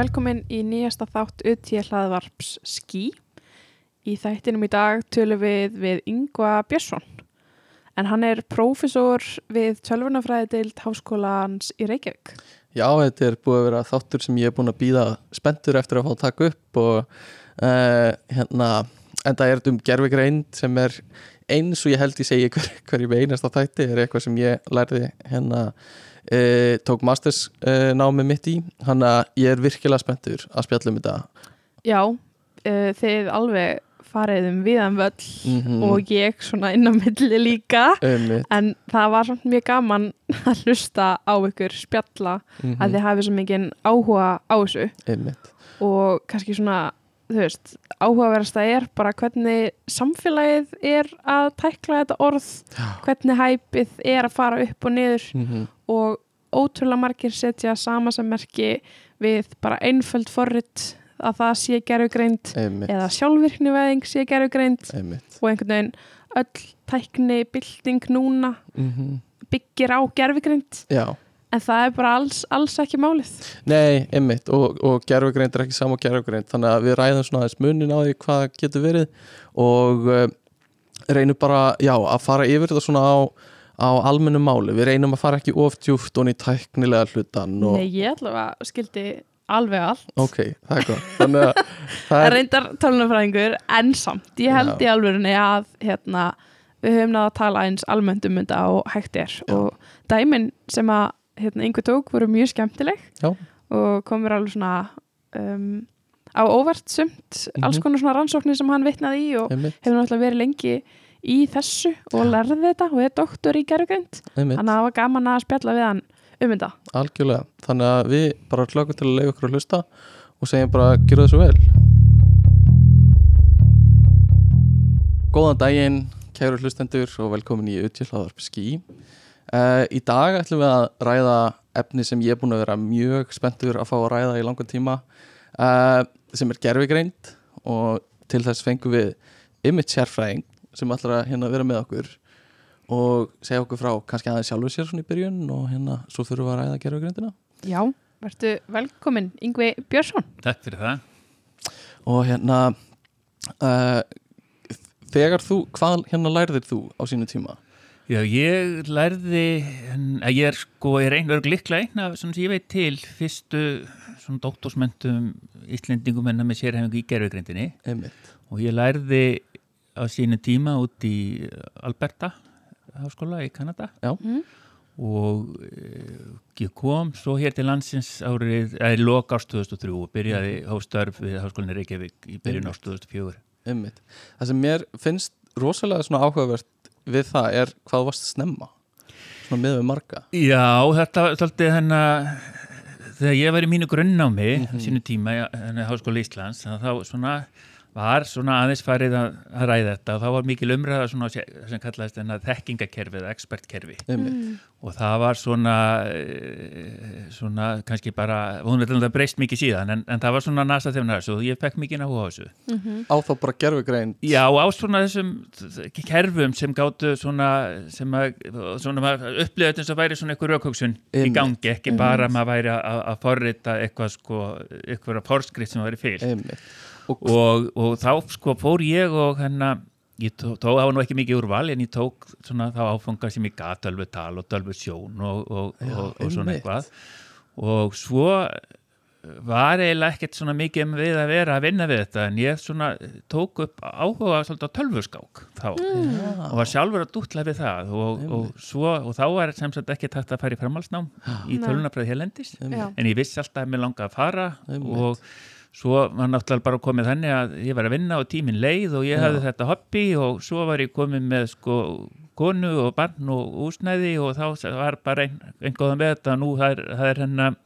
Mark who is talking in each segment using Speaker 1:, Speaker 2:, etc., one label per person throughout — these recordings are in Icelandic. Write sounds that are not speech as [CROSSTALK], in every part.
Speaker 1: velkomin í nýjasta þátt UT hlaðvarps Ski. Í þættinum í dag tölum við við Yngva Björnsson. En hann er prófessor við tölvunafræðidild Háskólans í Reykjavík.
Speaker 2: Já, þetta er búið að vera þáttur sem ég er búin að býða spenntur eftir að fá að taka upp og uh, hérna, en það er um gerfigreind sem er eins og ég held ég segi hver, hverjum einasta þætti er eitthvað sem ég lærði hérna uh, tók masters uh, námi mitt í hann að ég er virkilega spenntur að spjalla um þetta
Speaker 1: Já, uh, þið alveg farið um viðan völl
Speaker 2: Mhm.
Speaker 1: og ég svona inn á milli líka. En það var svona mjög gaman að hlusta á ykkur spjalla
Speaker 2: mm
Speaker 1: að þið hafið svo mikið áhuga á þessu.
Speaker 2: einmitt
Speaker 1: og kannski svona, þú veist, áhugaverðast að er bara hvernig samfélagið er að tækla þetta orð, hvernig hæpið er að fara upp og niður
Speaker 2: mm
Speaker 1: og ótrúlega margir setja sama sem merki við bara einföld forrit að það sé gerfugreind
Speaker 2: einmitt,
Speaker 1: eða sjálfvirkniveðing sé gerfugreind
Speaker 2: einmitt.
Speaker 1: og einhvern veginn öll tækni bylting núna
Speaker 2: Mm
Speaker 1: byggir á gerfugreind
Speaker 2: Já,
Speaker 1: en það er bara alls, alls ekki málið.
Speaker 2: Nei, einmitt. Og, og gerfugreind er ekki sama og gerfugreind þannig að við ræðum svona aðeins munin á því hvað getur verið. Og uh, reynum bara, já, að fara yfir þetta svona á, á almennu máli. Við reynum að fara ekki of djúft og í tæknilega hlutan og,
Speaker 1: Nei, ég allavega skildi alveg allt.
Speaker 2: Ok, það er gott. Þannig að [LAUGHS] það er,
Speaker 1: reyndar tölunafræðingur en samt, ég held
Speaker 2: Já.
Speaker 1: í alvörunni að hérna, við höfum náða að tala eins almennt um þetta og hægt er.
Speaker 2: Já.
Speaker 1: og dæmin sem að hérna, einhver tók voru mjög skemmtileg
Speaker 2: Já.
Speaker 1: og komur alveg svona um, á óvart sumt
Speaker 2: Mhm.
Speaker 1: alls konar svona rannsóknir sem hann vitnaði í og
Speaker 2: einmitt,
Speaker 1: hefur náttúrulega verið lengi í þessu og lærði þetta og er doktor í
Speaker 2: einmitt.
Speaker 1: Þannig að það var gaman að spjalla við hann um þetta.
Speaker 2: Algjörlega, þannig að við bara klokkum til að leiða okkur að hlusta og segjum bara, gera það svo vel. Góðan daginn kæru hlustendur og velkomin í Utjöldlaðarp Ski uh, Í dag ætlum við að ræða efni sem ég er búin að vera mjög spenntur að fá að ræða í langan tíma uh, sem er gerfigreind og til þess fengum við image sérfræðing sem ætlar að hérna vera með okkur og segja okkur frá kannski aðeins sjálfur sér svona í byrjun og hérna svo fyrir við að ræða gerfigreindina
Speaker 1: Já, verðu velkomin Yngvi Björnsson
Speaker 3: Takk fyrir það.
Speaker 2: og hérna uh, þegar þú, hvað hérna lærðir þú á sínu tíma?
Speaker 3: Já, ég lærði, að ég er sko, er einn örg likla einn af, sem ég veit til, fyrstu svona doktorsmentum Íslendingum enna með sérhæfingu í gerfugrindinni
Speaker 2: Einmitt.
Speaker 3: og ég lærði á sínu tíma út í Alberta háskóla í Kanada
Speaker 2: Já.
Speaker 1: Mm.
Speaker 3: og e, ég kom svo hér til landsins árið, eða lok árs 2003 og byrjaði hóstörf við háskólinni Reykjavík í byrjun árs 2004.
Speaker 2: Einmitt. Það sem mér finnst rosalega svona áhugavert við það er hvað varst snemma svona með við marga
Speaker 3: Já, þetta svolítið hennar þegar ég var í mínu grunnnámi mm
Speaker 2: Mhm.
Speaker 3: sínu tíma í henni Háskóla Íslands þá svona var svona aðeins farið að, að ræða þetta. Og þá var mikil umræða svona sem kallaðist hennar þekkingakerfi eða expertkerfi.
Speaker 2: Einmitt.
Speaker 3: og það var svona eh, svona kannski bara hún er þetta breyst mikið síðan en, en það var svona nasa þegar þessu og ég fekk mikið áhuga á þessu.
Speaker 2: Á þá bara gerfugreind
Speaker 3: Já, á svona þessum kerfum sem gáttu svona sem að, svona maður upplýði þetta eins og væri svona eitthvað raukóksun í gangi, ekki bara að maður væri að, að forrita eitthvað sko, eitthvað forskrift sem væri
Speaker 2: Einmitt. Og,
Speaker 3: og, þá sko fór ég og hérna ég tó, tó það var nú ekki mikið úrval en ég tók svona þá áfanga sem ég gat tölvu tal og tölvu sjón og, og,
Speaker 2: Já,
Speaker 3: og, og svona eitthvað. Og svo var eiginlega ekkert svona mikið um við að vera að vinna við þetta en ég svona tók upp áhuga svolítið á tölvuskák þá. Og var sjálfur að dútla við það og, og, svo, og þá var sem sagt ekki takt að fara í framhalsnám í
Speaker 1: Nei.
Speaker 3: tölvunafræði hérlendis
Speaker 1: Já.
Speaker 3: en ég vissi alltaf að mér langa að fara og svo var náttúrulega bara komið þannig að ég var að vinna og tíminn leið og ég hafði þetta hobby og svo var ég komið með sko konu og barn og úsnæði og þá var bara einn ein góðan við þetta nú það er, það er hennar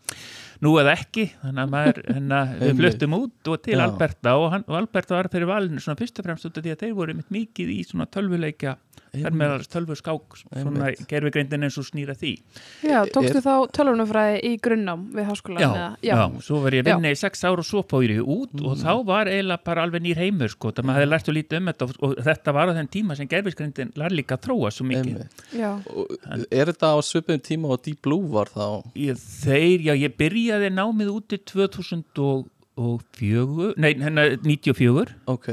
Speaker 3: nú eða ekki, þannig að maður hennar, [LAUGHS] við
Speaker 2: Einmitt.
Speaker 3: fluttum út og til
Speaker 2: Já.
Speaker 3: Alberta og, hann, og Alberta var fyrir valinu svona fyrst og fremst út af því að þeir voru mitt mikið í svona tölvuleikja þar með alveg tölvu skák svona
Speaker 2: Einmitt.
Speaker 3: gerfigreindin eins og snýra því
Speaker 1: Já, tókstu
Speaker 2: Er-
Speaker 1: þá tölunafræði í grunnám við háskólan?
Speaker 3: já,
Speaker 1: eða?
Speaker 3: já. svo var ég að vinna í sex ár og svo ég út og þá var eiginlega bara alveg nýr heimur sko, það maður hefði lært að lítið um þetta og, og þetta var á þenn tíma sem gerfisgrindin lær líka að þróa svo mikið.
Speaker 1: Já,
Speaker 2: er þetta á svipum tíma og Deep Blue var þá
Speaker 3: ég, þeir, já, ég byrjaði námið úti 2004 nei, hennar 94
Speaker 2: ok,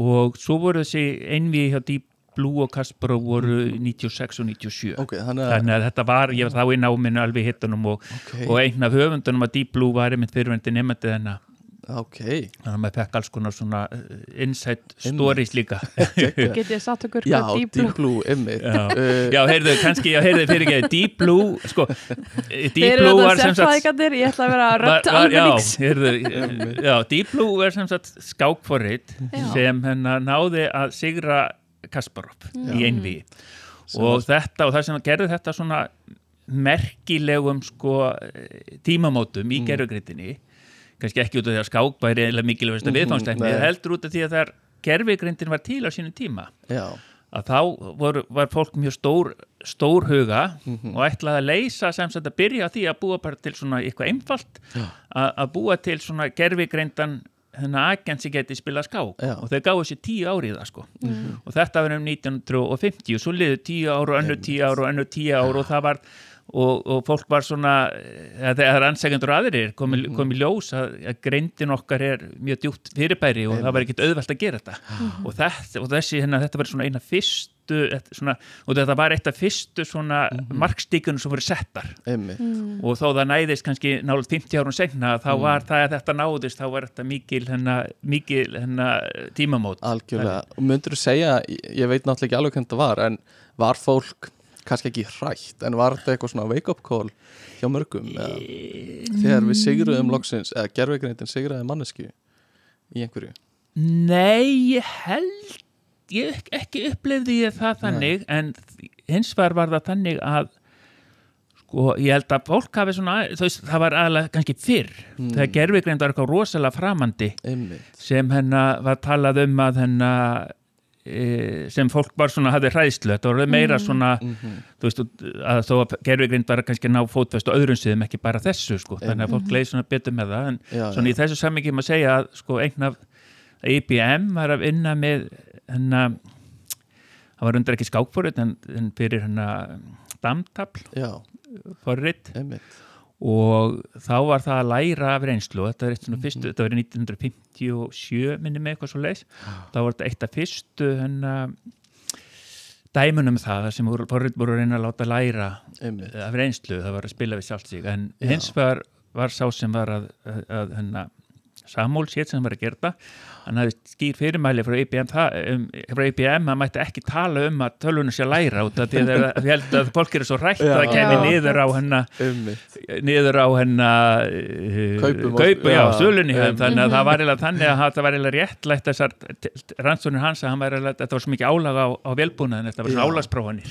Speaker 3: og svo voru þessi einvi hjá Deep Blue og Kasparov voru 96 og 97
Speaker 2: ok, þannig að
Speaker 3: þannig að þetta var, ég var þá í náminu alveg hittunum og,
Speaker 2: ok,
Speaker 3: og einn af höfundunum að Deep Blue var einmitt fyrirvendi nefndi þennan.
Speaker 2: Ok,
Speaker 3: þannig að maður fekk alls konar svona uh, inside stories líka. [LAUGHS]
Speaker 1: Get ég satt okkur
Speaker 2: já,
Speaker 1: hvað Deep
Speaker 2: Deep
Speaker 1: Blue
Speaker 2: Blue, emmi
Speaker 3: Já. Já, heyrðu, kannski, já, heyrðu, fyrir ekki Deep Blue, sko Deep
Speaker 1: Þeir eru
Speaker 3: Blue var sem sagt
Speaker 1: ég ætla að vera að rötta
Speaker 3: var, já, já, Deep Blue var sem sagt skákforrið
Speaker 1: Já.
Speaker 3: sem hennar náði að sigra Kasparov í einví
Speaker 2: Sem
Speaker 3: og
Speaker 2: var-
Speaker 3: þetta og það sem gerði þetta svona merkilegum sko tímamótum í mm. kannski ekki út af því að skák væri eða mikilvægast að
Speaker 2: Mhm,
Speaker 3: viðfánstekni,
Speaker 2: nei.
Speaker 3: heldur út af því að þar gerfugrindin var til á sínum tíma
Speaker 2: já,
Speaker 3: að þá voru, var fólk mjög stór, stór huga
Speaker 2: Mhm.
Speaker 3: og ætlaði að leysa sem sagt að byrja á því að búa bara til svona eitthvað einfalt að, að búa til svona gerfigreindan þennan agent sem geti spilað skák
Speaker 2: Já.
Speaker 3: og þau gáðu sér tíu ári í það sko. Og þetta var um 1950 og svo liðu tíu ár og önnu tíu ár og önnu tíu ár og það var og, og fólk var svona að það er ansækjandur aðrir komi,
Speaker 2: Mhm.
Speaker 3: komi ljós að, að greindin okkar er mjög djúpt fyrirbæri og það var ekkit auðvelt að gera þetta. Og, þetta, og þessi hérna þetta var svona eina fyrstu þetta, svona, og þetta var eitt af fyrstu svona mm
Speaker 2: Mhm.
Speaker 3: markstíkunum sem voru settar.
Speaker 2: Emmi
Speaker 3: og þó það næðist kannski nálega 50 árum segna þá
Speaker 2: Mm.
Speaker 3: var það að þetta náðist þá var þetta mikil hennar, mikil hennar tímamót.
Speaker 2: Algjörlega, og myndur þú segja ég veit náttúrulega ekki alveg hvernig það var en var fólk kannski ekki hrætt? En var þetta eitthvað svona wake up call hjá mörgum eða, þegar við sigruðum loksins eða gerfegreindin sigraði mannesku í einhverju?
Speaker 3: Nei, ég held ég ek- ekki upplifði ég það þannig en hins vegar var það þannig að sko, ég held að fólk hafi svona, þú veist, það var aðalega kannski fyrr,
Speaker 2: Mm.
Speaker 3: þegar gerfigreind var eitthvað rosalega framandi
Speaker 2: einmitt,
Speaker 3: sem hennar var talað um að hennar e, sem fólk var svona, hafði hræðslu þetta var meira svona
Speaker 2: Mhm.
Speaker 3: þú veist, að þó að gerfigreind var kannski ná fótfest og öðrum siðum ekki bara þessu sko, þannig að fólk leið svona betur með það en
Speaker 2: já,
Speaker 3: svona í þessu sammingi maður segja að sko einn af IBM var að vinna með hennar það var undir ekki skákforrit en, en fyrir damtafl
Speaker 2: já,
Speaker 3: forrit.
Speaker 2: Einmitt.
Speaker 3: Og þá var það að læra af reynslu. Þetta er eitt svona
Speaker 2: Mhm.
Speaker 3: fyrstu, þetta var í 1957 minni með eitthvað svo leis þá var þetta eitt af fyrstu hennar dæmunum það sem voru, voru að reyna að láta læra
Speaker 2: einmitt,
Speaker 3: af reynslu, það var að spila við sjálft sig. En hins vegar var sá sem var að, að, að Samúl sétt sem var að gera hann hafði skýr fyrirmæli frá IBM, það, um, frá IBM að mætti ekki tala um að tölvunum sé að læra út af því að það held að fólk eru svo rætt að það kemi niður á
Speaker 2: einmitt.
Speaker 3: niður á hennar uh, kaupu, já. sölunni
Speaker 2: Em.
Speaker 3: þannig að það var eiginlega þannig að það var eiginlega réttlætt þessar rannsóknir hans að hann var eiginlega, þetta var svo mikið álag á, á velbúnaðin, þetta var svona álagsprófanir.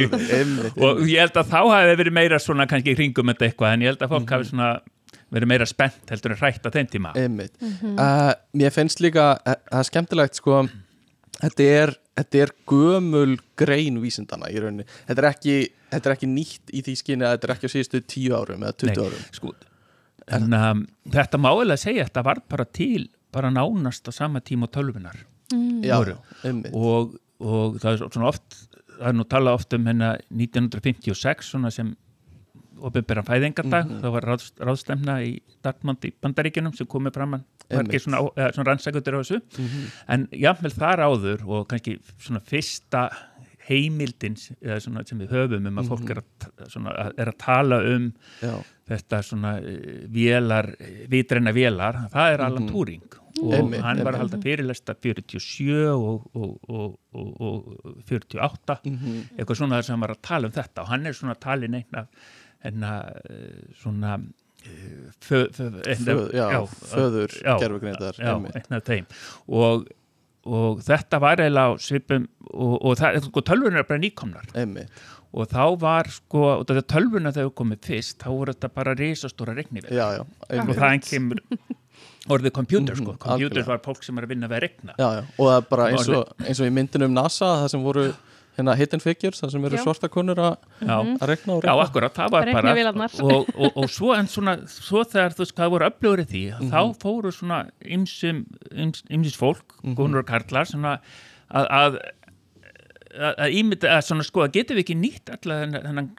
Speaker 3: [LAUGHS] Og ég held að þá hafi verið meira svona kannski í kringum þetta eitthvað en ég held að fólk hafi svona verið meira spennt heldur en hrætt á þeim tíma.
Speaker 2: Einmitt. Uh, mér finnst líka, uh, það er skemmtilegt sko, þetta er þetta er gömul grein vísindana í rauninni, þetta er ekki þetta er ekki nýtt í því skinni að þetta er ekki á síðustu 10 árum eða 20
Speaker 3: Nei.
Speaker 2: árum.
Speaker 3: sko, en um, þetta málega segja þetta var bara til bara nánast á sama tíma og tölvunar
Speaker 2: já,
Speaker 3: voru.
Speaker 2: einmitt.
Speaker 3: Og, og það er svona oft það er nú talað oft um hérna 1956 svona sem opinberan fæðingardag,
Speaker 2: Mhm.
Speaker 3: það var ráð, ráðstemna í Dartmouth í Bandaríkjunum sem komið fram að
Speaker 2: Einmitt.
Speaker 3: svona, eða svona rannsakutur á þessu
Speaker 2: Mhm.
Speaker 3: en jáfnvel þar áður og kannski svona fyrsta heimildin svona sem við höfum um að fólk
Speaker 2: Mhm.
Speaker 3: er, að, svona, að- er að tala um
Speaker 2: já,
Speaker 3: þetta svona eh, vélar, vitræna vélar, það er Alan
Speaker 2: Mhm.
Speaker 3: Turing og
Speaker 2: Einmitt,
Speaker 3: hann var að halda fyrirlesta 47 og, og, og, og, og 48
Speaker 2: Mhm.
Speaker 3: eitthvað svona þar sem var að tala um þetta og hann er svona talin einn af enna svona eh, fö, fö, einn af-
Speaker 2: Föð, já, föður
Speaker 3: já,
Speaker 2: gerfugreindar
Speaker 3: já, einn af þeim. Og, og þetta var eiginlega svipum og, og það, sko, tölvun er bara nýkomnar.
Speaker 2: Einmitt,
Speaker 3: og þá var sko, og þetta tölvuna þegar við komum fyrst, þá voru þetta bara risastóra regnivel
Speaker 2: já, já,
Speaker 3: og það kemur orðið kompjúter sko,
Speaker 2: Mhm, algjörlega.
Speaker 3: var fólk sem er að vinna við að regna
Speaker 2: já, já, og það er bara eins og, eins og í myndinum NASA, það sem voru hérna hidden figures, það sem eru
Speaker 1: Já.
Speaker 2: svarta konur að regna og
Speaker 3: já, akkurat, það var bara og, og, og svo en svona svo þegar þú veist hvað voru öflugur í því
Speaker 2: Mhm.
Speaker 3: þá fóru svona ymsum ymsis fólk,
Speaker 2: Mhm.
Speaker 3: konur og karlar svona að að, að, að ímynda, að svona sko, að getum við ekki nýtt allar þennan, þennan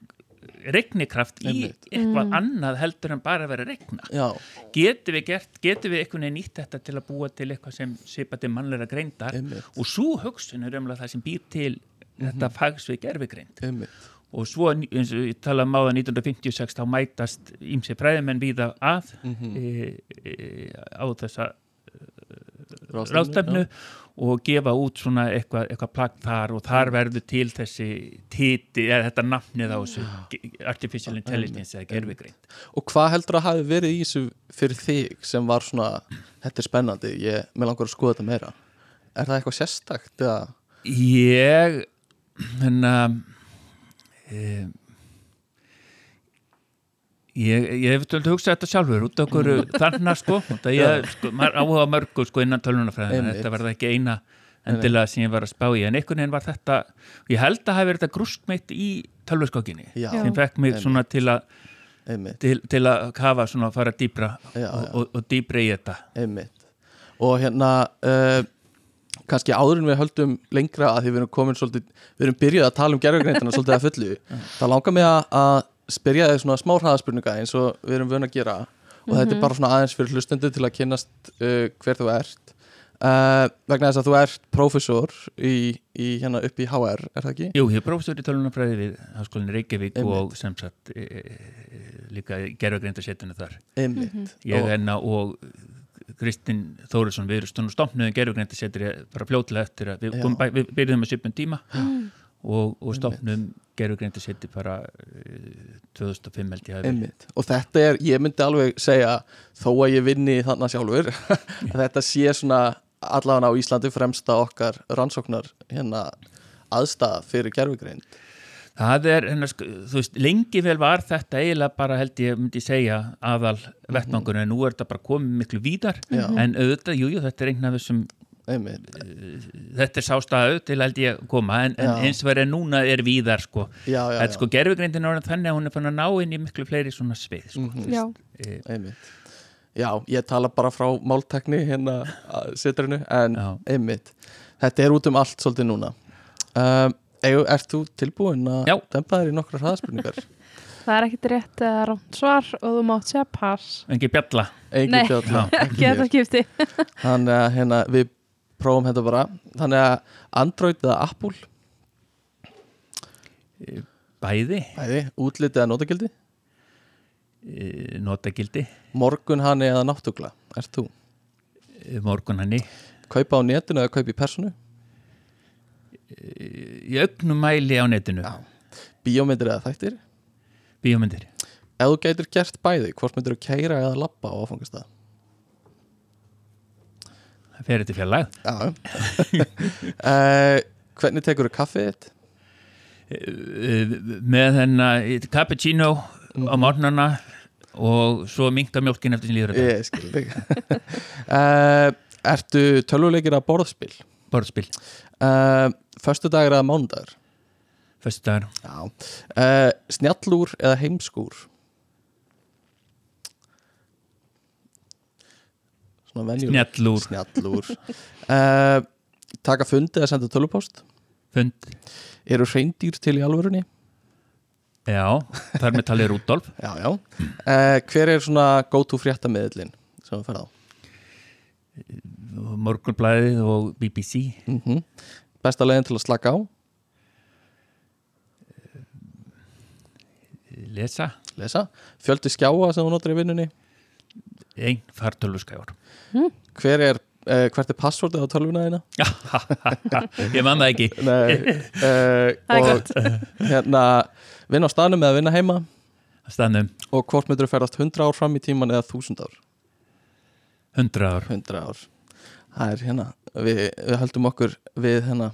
Speaker 3: regnikraft í eitthvað
Speaker 1: Mm.
Speaker 3: annað heldur en bara að vera að regna
Speaker 2: Já,
Speaker 3: getum við, gert, getum við veginn nýtt þetta til að búa til eitthvað sem svipa til mannlega greindar?
Speaker 2: Einmitt,
Speaker 3: og svo hugsun er umlega það sem býr til þetta fagsvið gerfigreind og svo eins og ég tala um áða 1956 þá mætast ímsi fræðimenn víða að
Speaker 2: Mhm.
Speaker 3: e, e, á þessa
Speaker 2: Ráðstefnu,
Speaker 3: ráðstefnu og gefa út svona eitthvað, eitthvað plagg þar og þar verður til þessi titi, eða þetta nafnið á þessu artificial intelligence eða gerfigreind
Speaker 2: Og hvað heldur að hafi verið í þessu fyrir þig sem var svona, þetta er spennandi, ég, mér langar að skoða þetta meira. Er það eitthvað sérstakt eða?
Speaker 3: Ég hérna e, ég, ég hef töldu hugsað þetta sjálfur út okkur þarna sko, ég sko, áhuga mörgu sko innan tölvunafræðina
Speaker 2: Einmitt.
Speaker 3: þetta var það ekki eina endilega sem ég var að spá í en einhvern veginn var þetta ég held að hafi verið þetta grúst mitt í
Speaker 2: Já.
Speaker 3: sem fekk mig
Speaker 2: Einmitt.
Speaker 3: svona til að til, til að kafa svona að fara dýbra
Speaker 2: Já,
Speaker 3: og,
Speaker 2: já.
Speaker 3: og, og dýbra í þetta
Speaker 2: einmitt. Og hérna, uh, kannski áður en við höldum lengra að því við erum komin svolítið, við erum byrjuð að tala um gerðugreindina svolítið að fullu. [LAUGHS] Það langar mig að- spyrja þig svona smá hraðaspurninga eins og við erum vön að gera og þetta er bara svona aðeins fyrir hlustendur til að kynnast uh, hver þú ert. Uh, vegna þess að þú ert prófessor í, í hérna upp í HR, er það ekki?
Speaker 3: Jú, ég er prófessor í tölvunafræði við Háskólinni Reykjavík
Speaker 2: Einmitt.
Speaker 3: og sem sagt e, e, líka gerfugreindarsetinu þar
Speaker 2: Einmitt.
Speaker 3: ég
Speaker 2: Og-
Speaker 3: enna og Kristinn Þórisson við erum stundu stopnuðum gerfugreindarsetri bara fljótlega eftir að við, kom, við byrjuðum að svipum tíma.
Speaker 1: Mm.
Speaker 3: og, og stopnum gerfugreindarsetri bara e, 2005 held ég að
Speaker 2: og þetta er, ég myndi alveg segja þó að ég vinni þarna sjálfur [LAUGHS] að þetta sé svona allavega á Íslandi fremsta okkar rannsóknar hérna aðstæða fyrir gerfugreind
Speaker 3: Það er, hennar, þú veist, lengi vel var þetta eiginlega bara held ég myndi segja aðal vettmangur en nú er þetta bara komið miklu víðar
Speaker 2: Já.
Speaker 3: en auðvitað, jú, jú, þetta er einn af þessum
Speaker 2: einmitt,
Speaker 3: þetta er sástaðu til held ég að koma en, en eins verið núna er víðar sko.
Speaker 2: já, já,
Speaker 3: þetta sko gerfugreindin er orðin þannig að hún er fann að ná inn í miklu fleiri svona svið sko.
Speaker 2: Mhm.
Speaker 1: Já,
Speaker 3: e,
Speaker 2: einmitt já, ég tala bara frá máltekni hérna að setrinu, en
Speaker 3: Já.
Speaker 2: einmitt, þetta er út um allt svolítið núna um, Ert þú tilbúin að dempa þér í nokkrar hraðspurningar? [LAUGHS]
Speaker 1: það er ekkit rétt eða rámt svar og þú mátt segja pass.
Speaker 3: en ekki bjalla.
Speaker 2: Engin
Speaker 1: Nei.
Speaker 2: bjalla,
Speaker 1: Ekki þetta skipti. [LAUGHS]
Speaker 2: Þannig að hérna, við prófum þetta bara. Þannig að Android eða Apple?
Speaker 3: Bæði,
Speaker 2: Bæði, útlitið eða notagildi
Speaker 3: e, notagildi
Speaker 2: Morgun hann eða náttugla? Ert þú?
Speaker 3: morgun hanni.
Speaker 2: Kaupa á netinu eða kaupa í personu
Speaker 3: í auknum mæli á netinu.
Speaker 2: Bíómyndir eða þættir?
Speaker 3: Bíómyndir.
Speaker 2: Ef þú gætir gert bæði, hvort myndir þú keira eða labba á áfangastað?
Speaker 3: Það fer þetta fjallag
Speaker 2: Já. Uh, [LAUGHS] Hvernig tekur þú kaffið
Speaker 3: e, með hennar cappuccino á morgnana og svo minka mjólkin eftir sem líður þetta.
Speaker 2: Uh, [LAUGHS] Ertu tölvuleikir að borðspil?
Speaker 3: borðspil,
Speaker 2: Uh, Föstu dagur eða mánudagur?
Speaker 3: fyrstu dagar
Speaker 2: Já uh, Snjallúr eða heimskúr?
Speaker 3: Snjallúr,
Speaker 2: Snjallúr uh, Taka fundi eða senda tölvupóst?
Speaker 3: fund
Speaker 2: Eru hreindýr til í alvörunni?
Speaker 3: Já, þar með talið Rúdolf
Speaker 2: Já, já Hver er svona go-to fréttamiðlinn sem þú ferð á?
Speaker 3: Morgunblæðið og BBC
Speaker 2: Mm Besta leiðin til að slaka á?
Speaker 3: Lesa,
Speaker 2: Lesa. Fjöldi skjáa sem þú notar í vinnunni?
Speaker 3: einn fartölvuskæður
Speaker 2: Hver er, uh, hvert er passvortið á tölvuna þína? [LAUGHS]
Speaker 3: Ég man það ekki.
Speaker 2: Nei, uh, og hérna vinna á staðnum eða vinna heima?
Speaker 3: Stannum
Speaker 2: og hvort myndur þú ferðast 100 ár fram í tíman eða 1000 ár?
Speaker 3: 100 ár.
Speaker 2: 100 ár það er hérna, við, við höldum okkur við hérna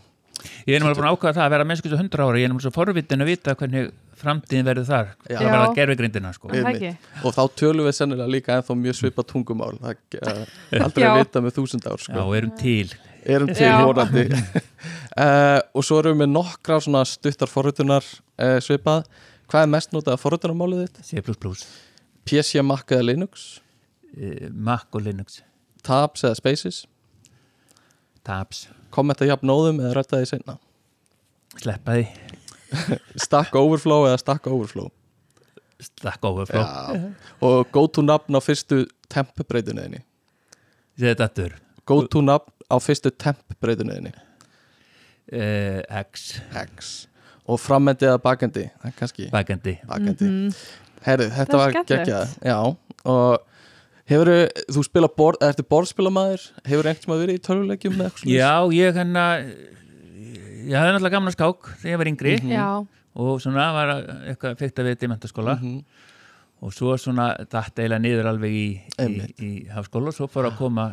Speaker 3: Ég er náttúrulega búin að ákvaða það að vera mennsku svo 100 ára Ég er náttúrulega svo forvitin að vita hvernig framtíðin verður þar
Speaker 2: Já.
Speaker 3: Það verða gerfugrindina sko
Speaker 2: Við-
Speaker 1: Það
Speaker 2: Einmitt.
Speaker 1: ekki.
Speaker 2: og þá tölum við sennilega líka ennþá mjög svipa tungumál það uh, aldrei
Speaker 1: Já.
Speaker 2: að vita með 1000 ár
Speaker 3: Já,
Speaker 2: sko.
Speaker 3: erum til
Speaker 2: erum til
Speaker 1: Já.
Speaker 2: vonandi uh, [LAUGHS] og svo erum við með nokkra svona stuttar forritunar uh, svipað hvað er mest notað forritunarmálið þitt?
Speaker 3: C++,
Speaker 2: PC, Mac eða Linux
Speaker 3: uh, Mac og Linux
Speaker 2: Tabs eða Spaces
Speaker 3: Tabs,
Speaker 2: kommenta jafn nóðum eða rætta því seinna.
Speaker 3: Sleppa því. [LAUGHS]
Speaker 2: Stack Overflow eða Stack Overflow?
Speaker 3: Stack Overflow.
Speaker 2: Já. og go to nafn á fyrstu tempbreytunniðinni
Speaker 3: Þetta aftur.
Speaker 2: Go to nafn á fyrstu tempbreytunniðinni
Speaker 3: uh, X.
Speaker 2: X. Og frammendi eða bakendi? Er bakendi.
Speaker 1: Mhm.
Speaker 2: Herru, þetta
Speaker 1: Það er
Speaker 2: var geggjað. Já, og hefur þú spila borð, ertu borðspilamæður hefur einhvern veginn verið í tölvuleikjum með eitthvað svoleiðis?
Speaker 3: Já, ég hérna ég hafði náttúrulega gamla skák þegar ég var yngri.
Speaker 2: Mhm.
Speaker 1: Já,
Speaker 3: og svona var eitthvað fyrta við í mentaskóla
Speaker 2: Mhm.
Speaker 3: og svo svona datt eiginlega niður alveg í, í, í háskóla og svo fór að koma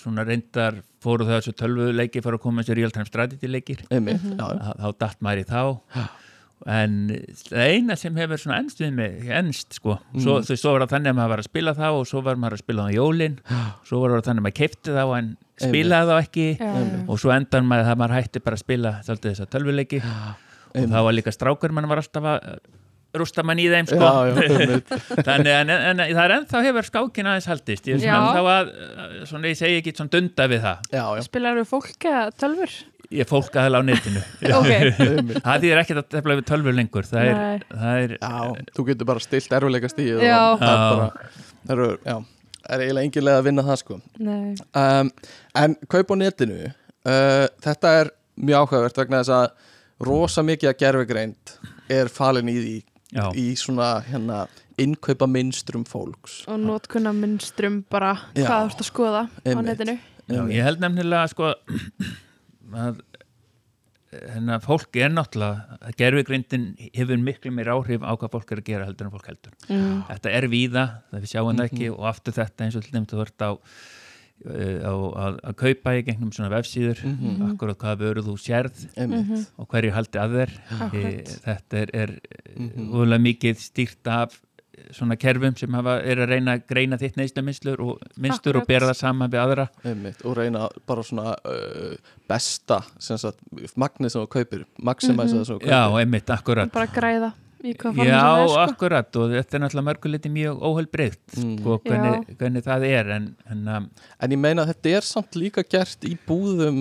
Speaker 3: svona reyndar fóru það þessu tölvuleiki fóru að koma þessu real time strategy leikir
Speaker 2: Einmitt,
Speaker 1: Mhm.
Speaker 2: já,
Speaker 3: þá, datt maður í þá en það eina sem hefur svona ennst við mig, ennst sko. Svo, mm. svo var það þannig að maður var að spila þá og svo var maður að spila á jólin. Svo var það þannig að maður keipti þá en spilaði þá ekki.
Speaker 1: Já,
Speaker 3: og svo endan maður það maður hætti bara að spila svolítið þessa tölvuleiki. Og þá var líka strákur mann var alltaf að rústa mann í þeim sko.
Speaker 2: Já, já, [LAUGHS]
Speaker 3: þannig en, en, en það er ennþá hefur skákin aðeins haldist. Ég svona að svona ég segi ekki svona dunda við það.
Speaker 2: Já,
Speaker 1: spilar við fólk eða tölfur?
Speaker 3: Ég fólk aðeila á netinu. [LAUGHS]
Speaker 1: Ok,
Speaker 2: einmitt.
Speaker 3: það þýðir ekkert að tefla við tölvur lengur. Það er, það er
Speaker 2: já, þú getur bara stilt erfileika stíð
Speaker 1: Já.
Speaker 2: og það er bara það eru, já, er eiginlega engin leið að vinna það sko.
Speaker 1: Nei.
Speaker 2: Um, en kaup á netinu uh, þetta er mjög áhugavert vegna þess að rosa mikið að gerfegreind er falin í því
Speaker 3: já,
Speaker 2: í svona hérna innkaupa minnstrum fólks.
Speaker 1: Og notkunna minnstrum bara hvað þú ert að skoða á netinu.
Speaker 3: Já, ég held nefnilega sko [CLEARS THROAT] að hérna, fólk er náttúrulega gerfugrindin hefur miklu meir áhrif á hvað fólk er að gera heldur en fólk heldur
Speaker 1: mm.
Speaker 3: þetta er víða, það við sjáum það ekki og aftur þetta eins og til nefnt þú ert á, uh, á að, að kaupa í gegnum svona vefsíður
Speaker 2: Mhm.
Speaker 3: akkurat hvað vöru þú sérð
Speaker 2: einmitt
Speaker 3: og hverju haldi að þér e, þetta er, er
Speaker 2: Mhm.
Speaker 3: úrlega mikið stýrt af svona kerfum sem hafa, er að reyna að greina þitt neyslu minnstur og, minnstur og bera það saman við aðra
Speaker 2: Einmitt, og reyna bara svona uh, besta sem sagt, magnið sem þú kaupir maximæsa það sem þú kaupir
Speaker 3: já, einmitt, akkurat
Speaker 1: bara græða í hvað
Speaker 3: Já,
Speaker 1: sem það er sko.
Speaker 3: akkurat og þetta er náttúrulega mörguleiti mjög óheilbreykt
Speaker 2: Mm.
Speaker 3: sko, hvernig, hvernig það er en, en um,
Speaker 2: en ég meina að þetta er samt líka gert í búðum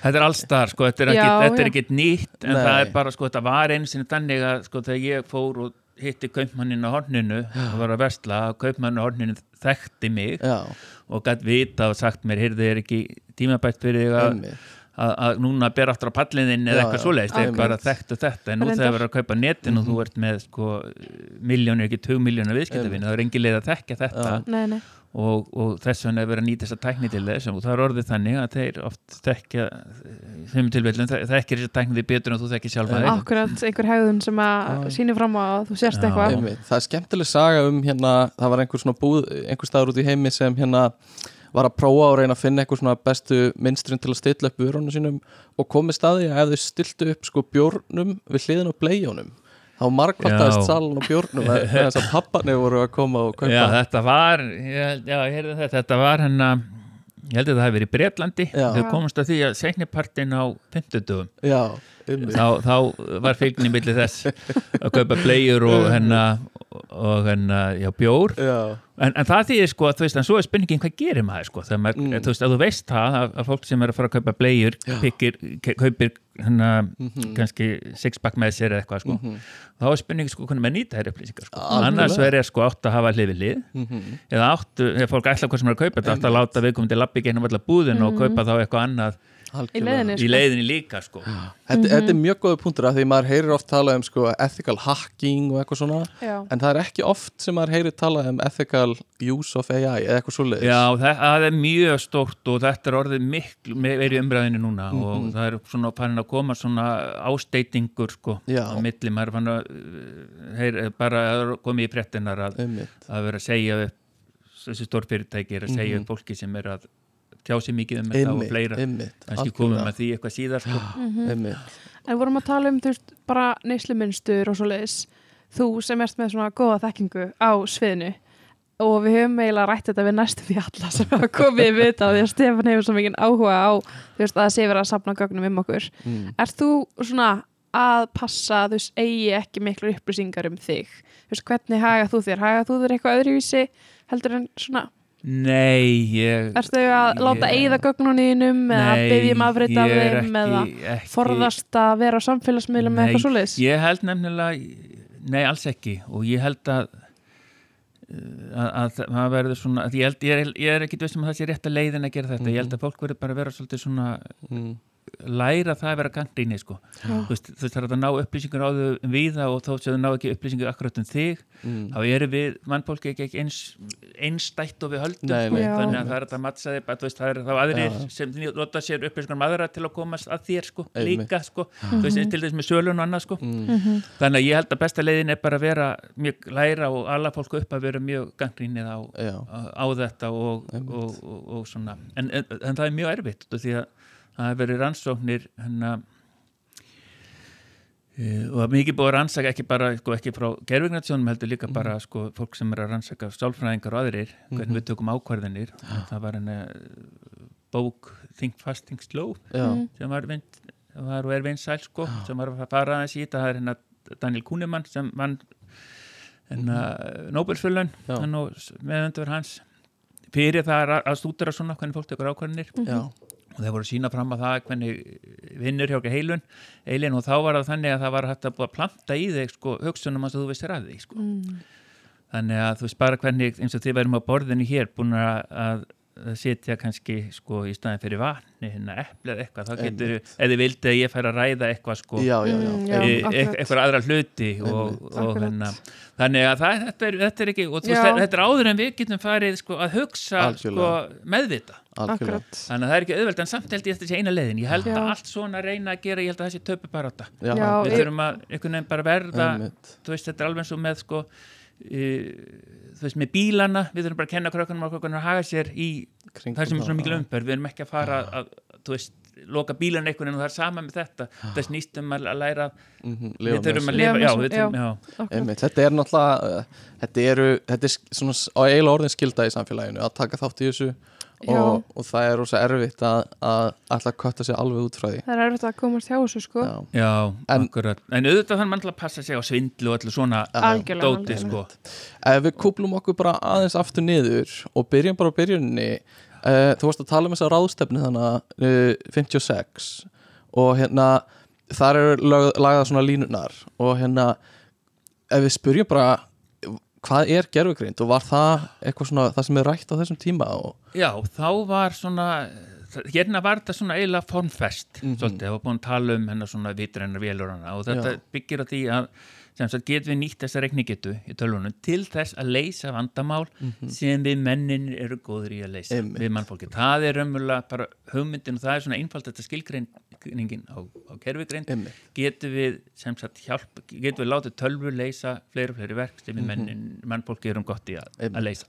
Speaker 3: þetta er allstar sko, þetta er
Speaker 1: Já,
Speaker 3: er
Speaker 1: já.
Speaker 3: ekkit nýtt en
Speaker 2: Nei.
Speaker 3: það er bara, sko, þetta var einu sinni þannig að sko, þegar ég fór og hitti kaupmannin á horninu og var að versla að kaupmannin á horninu þekkti mig
Speaker 2: já,
Speaker 3: og gætt vita og sagt mér, heyrðu, er ekki tímabætt fyrir þig að núna ber aftur á pallininn eða eitthvað svoleiðist,
Speaker 2: einmitt.
Speaker 3: bara þekktu þetta. En nú þegar verður að kaupa netin og þú ert með sko miljónir, ekki 2 miljónir viðskiptavinn, það er engin leið að þekka þetta.
Speaker 1: Nei, nei.
Speaker 3: Og, og þess vegna er verið að nýta þessa tækni til þess. Og það er orðið þannig að þeir oft þekkja þeim tilfellin, þekkir þessa tækni því betur en þú þekkir sjálfa þig
Speaker 1: akkurat einhver hegðun sem að sýnir fram á að þú sérst
Speaker 3: Já.
Speaker 1: eitthvað
Speaker 2: Einmitt. Það er skemmtileg saga um hérna, það var einhver svona búð, einhver staður út í heimi sem hérna var að prófa og reyna að finna einhver svona bestu minnstrin til að stilla upp vörunum sínum og komið staði að ef þau stiltu upp sko bjórnum við hliðin á bleijónum þá margvartaðist
Speaker 3: Já.
Speaker 2: salan á bjórnum að þess að papparni voru að koma og kaupa
Speaker 3: Já, þetta var ég, já, ég heyrði þetta, þetta var hennar ég held að það hafi verið í Bretlandi
Speaker 2: Já.
Speaker 3: þau komast að því að seinnipartin á 50 dögum
Speaker 2: Já.
Speaker 3: Þá, þá var fylgni milli þess að kaupa bleiur og hennar og hennar, já, bjór. En, en það þýðir sko, þú veist, en svo er spurningin hvað gerir maður sko, þegar maður,
Speaker 2: Mm.
Speaker 3: þú veist, að þú veist það að, að fólk sem er að fara að kaupa ke- kaupir hennar
Speaker 2: Mhm.
Speaker 3: kannski sixpack með sér eða eitthvað sko,
Speaker 2: Mhm.
Speaker 3: þá er spurningin sko hvernig maður nýta þær upplýsingar sko,
Speaker 2: Algjörlega.
Speaker 3: annars verður sko átt að hafa hlið við hlið.
Speaker 2: Mhm.
Speaker 3: eða áttu, ef fólk ætla hvað sem er að kaupa þetta átt að láta viðkomandi lappi annað
Speaker 1: í leiðinni
Speaker 3: í
Speaker 1: sko.
Speaker 3: leiðinni líka sko.
Speaker 2: Þetta, þetta er mjög góða punktur að því maður heyrir oft tala um sko, ethical hacking og eitthvað svona
Speaker 1: Já.
Speaker 2: en það er ekki oft sem maður heyrir tala um ethical use of AI eða eitthvað svoleiðis.
Speaker 3: Já, það, það er mjög stórt og þetta er orðið miklu meiri umræðinu núna og það er svona farin að koma svona ásteytingur sko
Speaker 2: Já.
Speaker 3: á milli, maður er fann að uh, heyr, bara að komið í fréttinar að, að vera að segja upp þessi stórfyrirtæki er að segja upp fólki sem er að tjá sig mikið um þetta og fleira kannski komum með því eitthvað síðar sko.
Speaker 2: einmitt.
Speaker 1: en við vorum að tala um þú veist, bara neysluminstur og svo leiðis þú sem ert með svona góða þekkingu á sviðinu og við höfum eiginlega rætt þetta við næstu því alla sem hafa komið við þetta því að Stefán hefur svo mikið áhuga á þú veist, að það sé verið að sapna gögnum um okkur
Speaker 2: Mm.
Speaker 1: Er þú svona að passa þú veist, eigi ekki miklu upplýsingar um þig þú veist, hvernig haga þú þér? Haga þú þér eitthvað öðruvísi heldur en svona
Speaker 3: Nei, ég
Speaker 1: Ertu að láta
Speaker 3: Ég-
Speaker 1: eigða gögnunínum eða
Speaker 3: Nei,
Speaker 1: byggja um afrið af þeim eða forðast að vera á samfélagsmiðlum
Speaker 3: Nei,
Speaker 1: eitthvað svoleiðis?
Speaker 3: Ég held nefnilega nei, alls ekki. Og ég held að að, að það verður svona að ég, held, ég, er, ég er ekki vissum að það sé rétt að leiðin að gera þetta, ég held að fólk verður bara að vera svolítið svona
Speaker 2: mm,
Speaker 3: læra það að vera gangrinni sko. Þú veist, það er að ná upplýsingur á þau við það og þó sem þau ná ekki upplýsingur akkurat um þig,
Speaker 2: mm,
Speaker 3: þá eru við mannfólki ekki, ekki eins einstætt og við höldum
Speaker 2: Nei,
Speaker 3: sko. þannig að það er þetta mattsaði þú veist, það er þá aðrir
Speaker 2: Já.
Speaker 3: sem nota sér upplýsingur um aðra til að komast að þér sko, líka sko. þú veist, til þess með sölun og annað sko.
Speaker 2: mm,
Speaker 3: þannig að ég held að besta leiðin er bara að vera mjög læra og alla fólk upp að vera mjög gangrínið á, á, á þetta og, og, og, og svona. En, en, en það er mjög erfitt því að það hefur verið rannsóknir hennar uh, og það er mikið búið að rannsaka ekki bara sko, ekki frá gerfignatsjónum heldur líka bara sko, fólk sem er að rannsaka sálfræðingar og aðrir hvernig við tökum ákvarðinir það var hennar bók Think Fast, Think Slow
Speaker 2: já,
Speaker 3: sem var, vind, var og er vinsæl sko, sem var að fara aðeins í þetta. Það er hérna Daniel Kuhnemann sem vann hérna Nobelfjölun hann og meðöndur hans. Fyrir það að- að stúdera svona hvernig fólk tekur ákvarðinir
Speaker 2: já,
Speaker 3: og þeir voru að sína fram að það hvernig vinnur hjá ekki heilun, heilin og þá var það þannig að það var hægt að búa að planta í þig sko, hugsunum að þú veistir að þig sko.
Speaker 1: Mm.
Speaker 3: þannig að þú veist bara hvernig eins og þið verðum á borðinu hér búin að setja kannski sko í staðin fyrir vatni, hérna epli eða eitthvað, þá getur, ef þið vildi að ég fær að ræða eitthvað sko
Speaker 2: já, já, já,
Speaker 1: Mm, já.
Speaker 3: e- e- eitthvað aðra hluti og, og hérna þannig að það, þetta, er, þetta er ekki og veist, þetta er áður en við getum farið sko, að hugsa sko, meðvita
Speaker 1: Akkurat.
Speaker 3: þannig að það er ekki auðvelt en samt held ég þetta sé eina leiðin. Ég held
Speaker 1: Já.
Speaker 3: að allt svona reyna að gera ég held að það sé töpu bara þetta
Speaker 2: já,
Speaker 1: Já,
Speaker 3: við þurfum að einhvern veginn bara verða veist þetta er alveg eins og með sko þú veist með bílana við þurfum bara að kenna krökkunum að krökkunum að haga sér í
Speaker 2: Kringum
Speaker 3: það sem er svona mikil
Speaker 2: já.
Speaker 3: umferð við erum ekki að fara að, þú veist, loka bílan einhvern veginn og það er sama með þetta það snýst um að læra
Speaker 2: Mhm,
Speaker 3: við
Speaker 2: lifa með
Speaker 3: þurfum að lifa, já, við þurfum, já,
Speaker 1: Akkurat.
Speaker 2: Einmitt, þetta er náttúrulega uh, þetta, eru, þetta er svona á eiginlega orðin skilda í samfélaginu að taka þátt í þessu
Speaker 1: Já.
Speaker 2: Og, og það er rosa erfitt að, að ætla að kötta sig alveg út frá því.
Speaker 1: Það er erfitt að komast hjá þessu sko.
Speaker 2: Já,
Speaker 3: já
Speaker 2: En-
Speaker 3: en auðvitað þannig mann til að passa sig á svindlu og allir svona
Speaker 1: Algjörlega,
Speaker 3: dóti
Speaker 1: algjörlega.
Speaker 3: sko.
Speaker 2: Ef við kúplum okkur bara aðeins aftur niður og byrjum bara á byrjunni uh, þú varst að tala um þessa ráðstefni þannig uh, 56 og hérna þar eru lagað svona línunar og hérna ef við spyrjum bara hvað er gerfugrind og var það eitthvað svona það sem er rætt á þessum tíma og,
Speaker 3: Já, þá var svona hérna var þetta svona eiginlega formfest
Speaker 2: Mhm.
Speaker 3: svolítið, það var búin að tala um hennar svona vitrænar vélur og þetta
Speaker 2: Já.
Speaker 3: byggir á því að sem sagt getum við nýtt þessa reikningetu í tölvunum til þess að leysa vandamál sem við mennin eru góður í að leysa
Speaker 2: Mhm. Einmitt.
Speaker 3: við mannfólki. Það er raunverulega bara hugmyndin og það er svona einfalt þetta skilgreiningin á, á kerfigreind
Speaker 2: Einmitt.
Speaker 3: getum við sem sagt hjálp, getum við látið tölvu leysa fleiri og fleiri verk sem við mennin, mannfólki erum gott í að,
Speaker 2: Mhm.
Speaker 3: Að leysa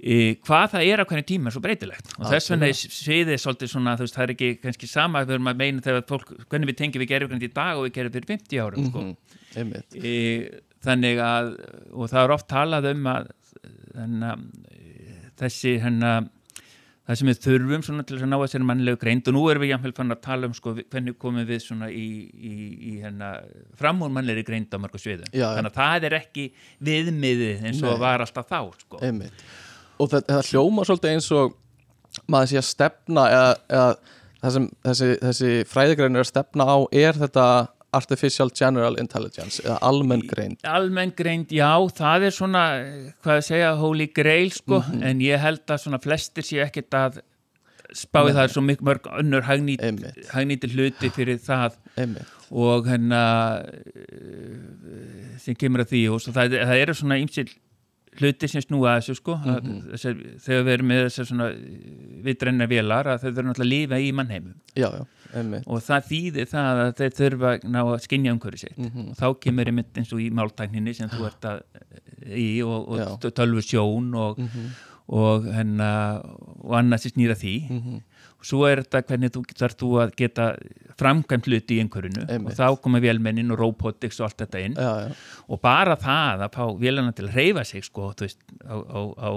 Speaker 3: e, hvað það er á hvernig tíma er svo breytilegt og þess vegna er sviðið svolítið svona veist, það er ekki kannski sama við erum að meina þegar fólk, hvernig við tengjum við gerðugrænt í dag og við gerum fyrir 50 árum sko.
Speaker 2: Mhm,
Speaker 3: e, þannig að og það er oft talað um að hennar, þessi hennar það sem við þurfum svona til að ná að sér mannlegu greind og nú erum við jáfnvel fann að tala um sko, hvernig komum við svona í, í, í hérna, framúr mannlegri greind á mörgu sviðum
Speaker 2: Já,
Speaker 3: þannig að það er ekki viðmiðið eins og
Speaker 2: Nei.
Speaker 3: var alltaf þá sko.
Speaker 2: Og það, það hljóma svolítið eins og maður sé að stefna eða, eða það sem þessi, þessi fræðigrein er að stefna á er þetta Artificial General Intelligence eða almenngreind
Speaker 3: almenn greind, já, það er svona hvað að segja, holy grail sko,
Speaker 2: Mhm.
Speaker 3: en ég held að svona flestir sé ekkit að spáði það svo mikið mörg önnur hagnýti hluti fyrir það.
Speaker 2: Einmitt,
Speaker 3: og hérna eh, sem kemur að því og það, það eru svona ýmsil hluti sem snúa þessu sko að,
Speaker 2: Mhm.
Speaker 3: þessar, þegar við erum með þessar svona vitrenna vélar að þau þurfum náttúrulega að lifa í mannheimum
Speaker 2: já, já,
Speaker 3: og það þýðir það að þeir þurfa að ná að skinja umhverju sitt
Speaker 2: Mhm.
Speaker 3: og þá kemur einmitt eins og í máltækninni sem þú ert að í og, og tölvu sjón og,
Speaker 2: Mhm.
Speaker 3: og, hennar, og annað sem snýra því
Speaker 2: Mhm.
Speaker 3: Og svo er þetta hvernig þú þarf þú að geta framkvæmt hluti í einhverjunu
Speaker 2: Einmitt.
Speaker 3: og þá koma vélmennin og robotics og allt þetta inn
Speaker 2: já, já,
Speaker 3: og bara það að fá vélana til að reyfa sig sko, veist, á, á, á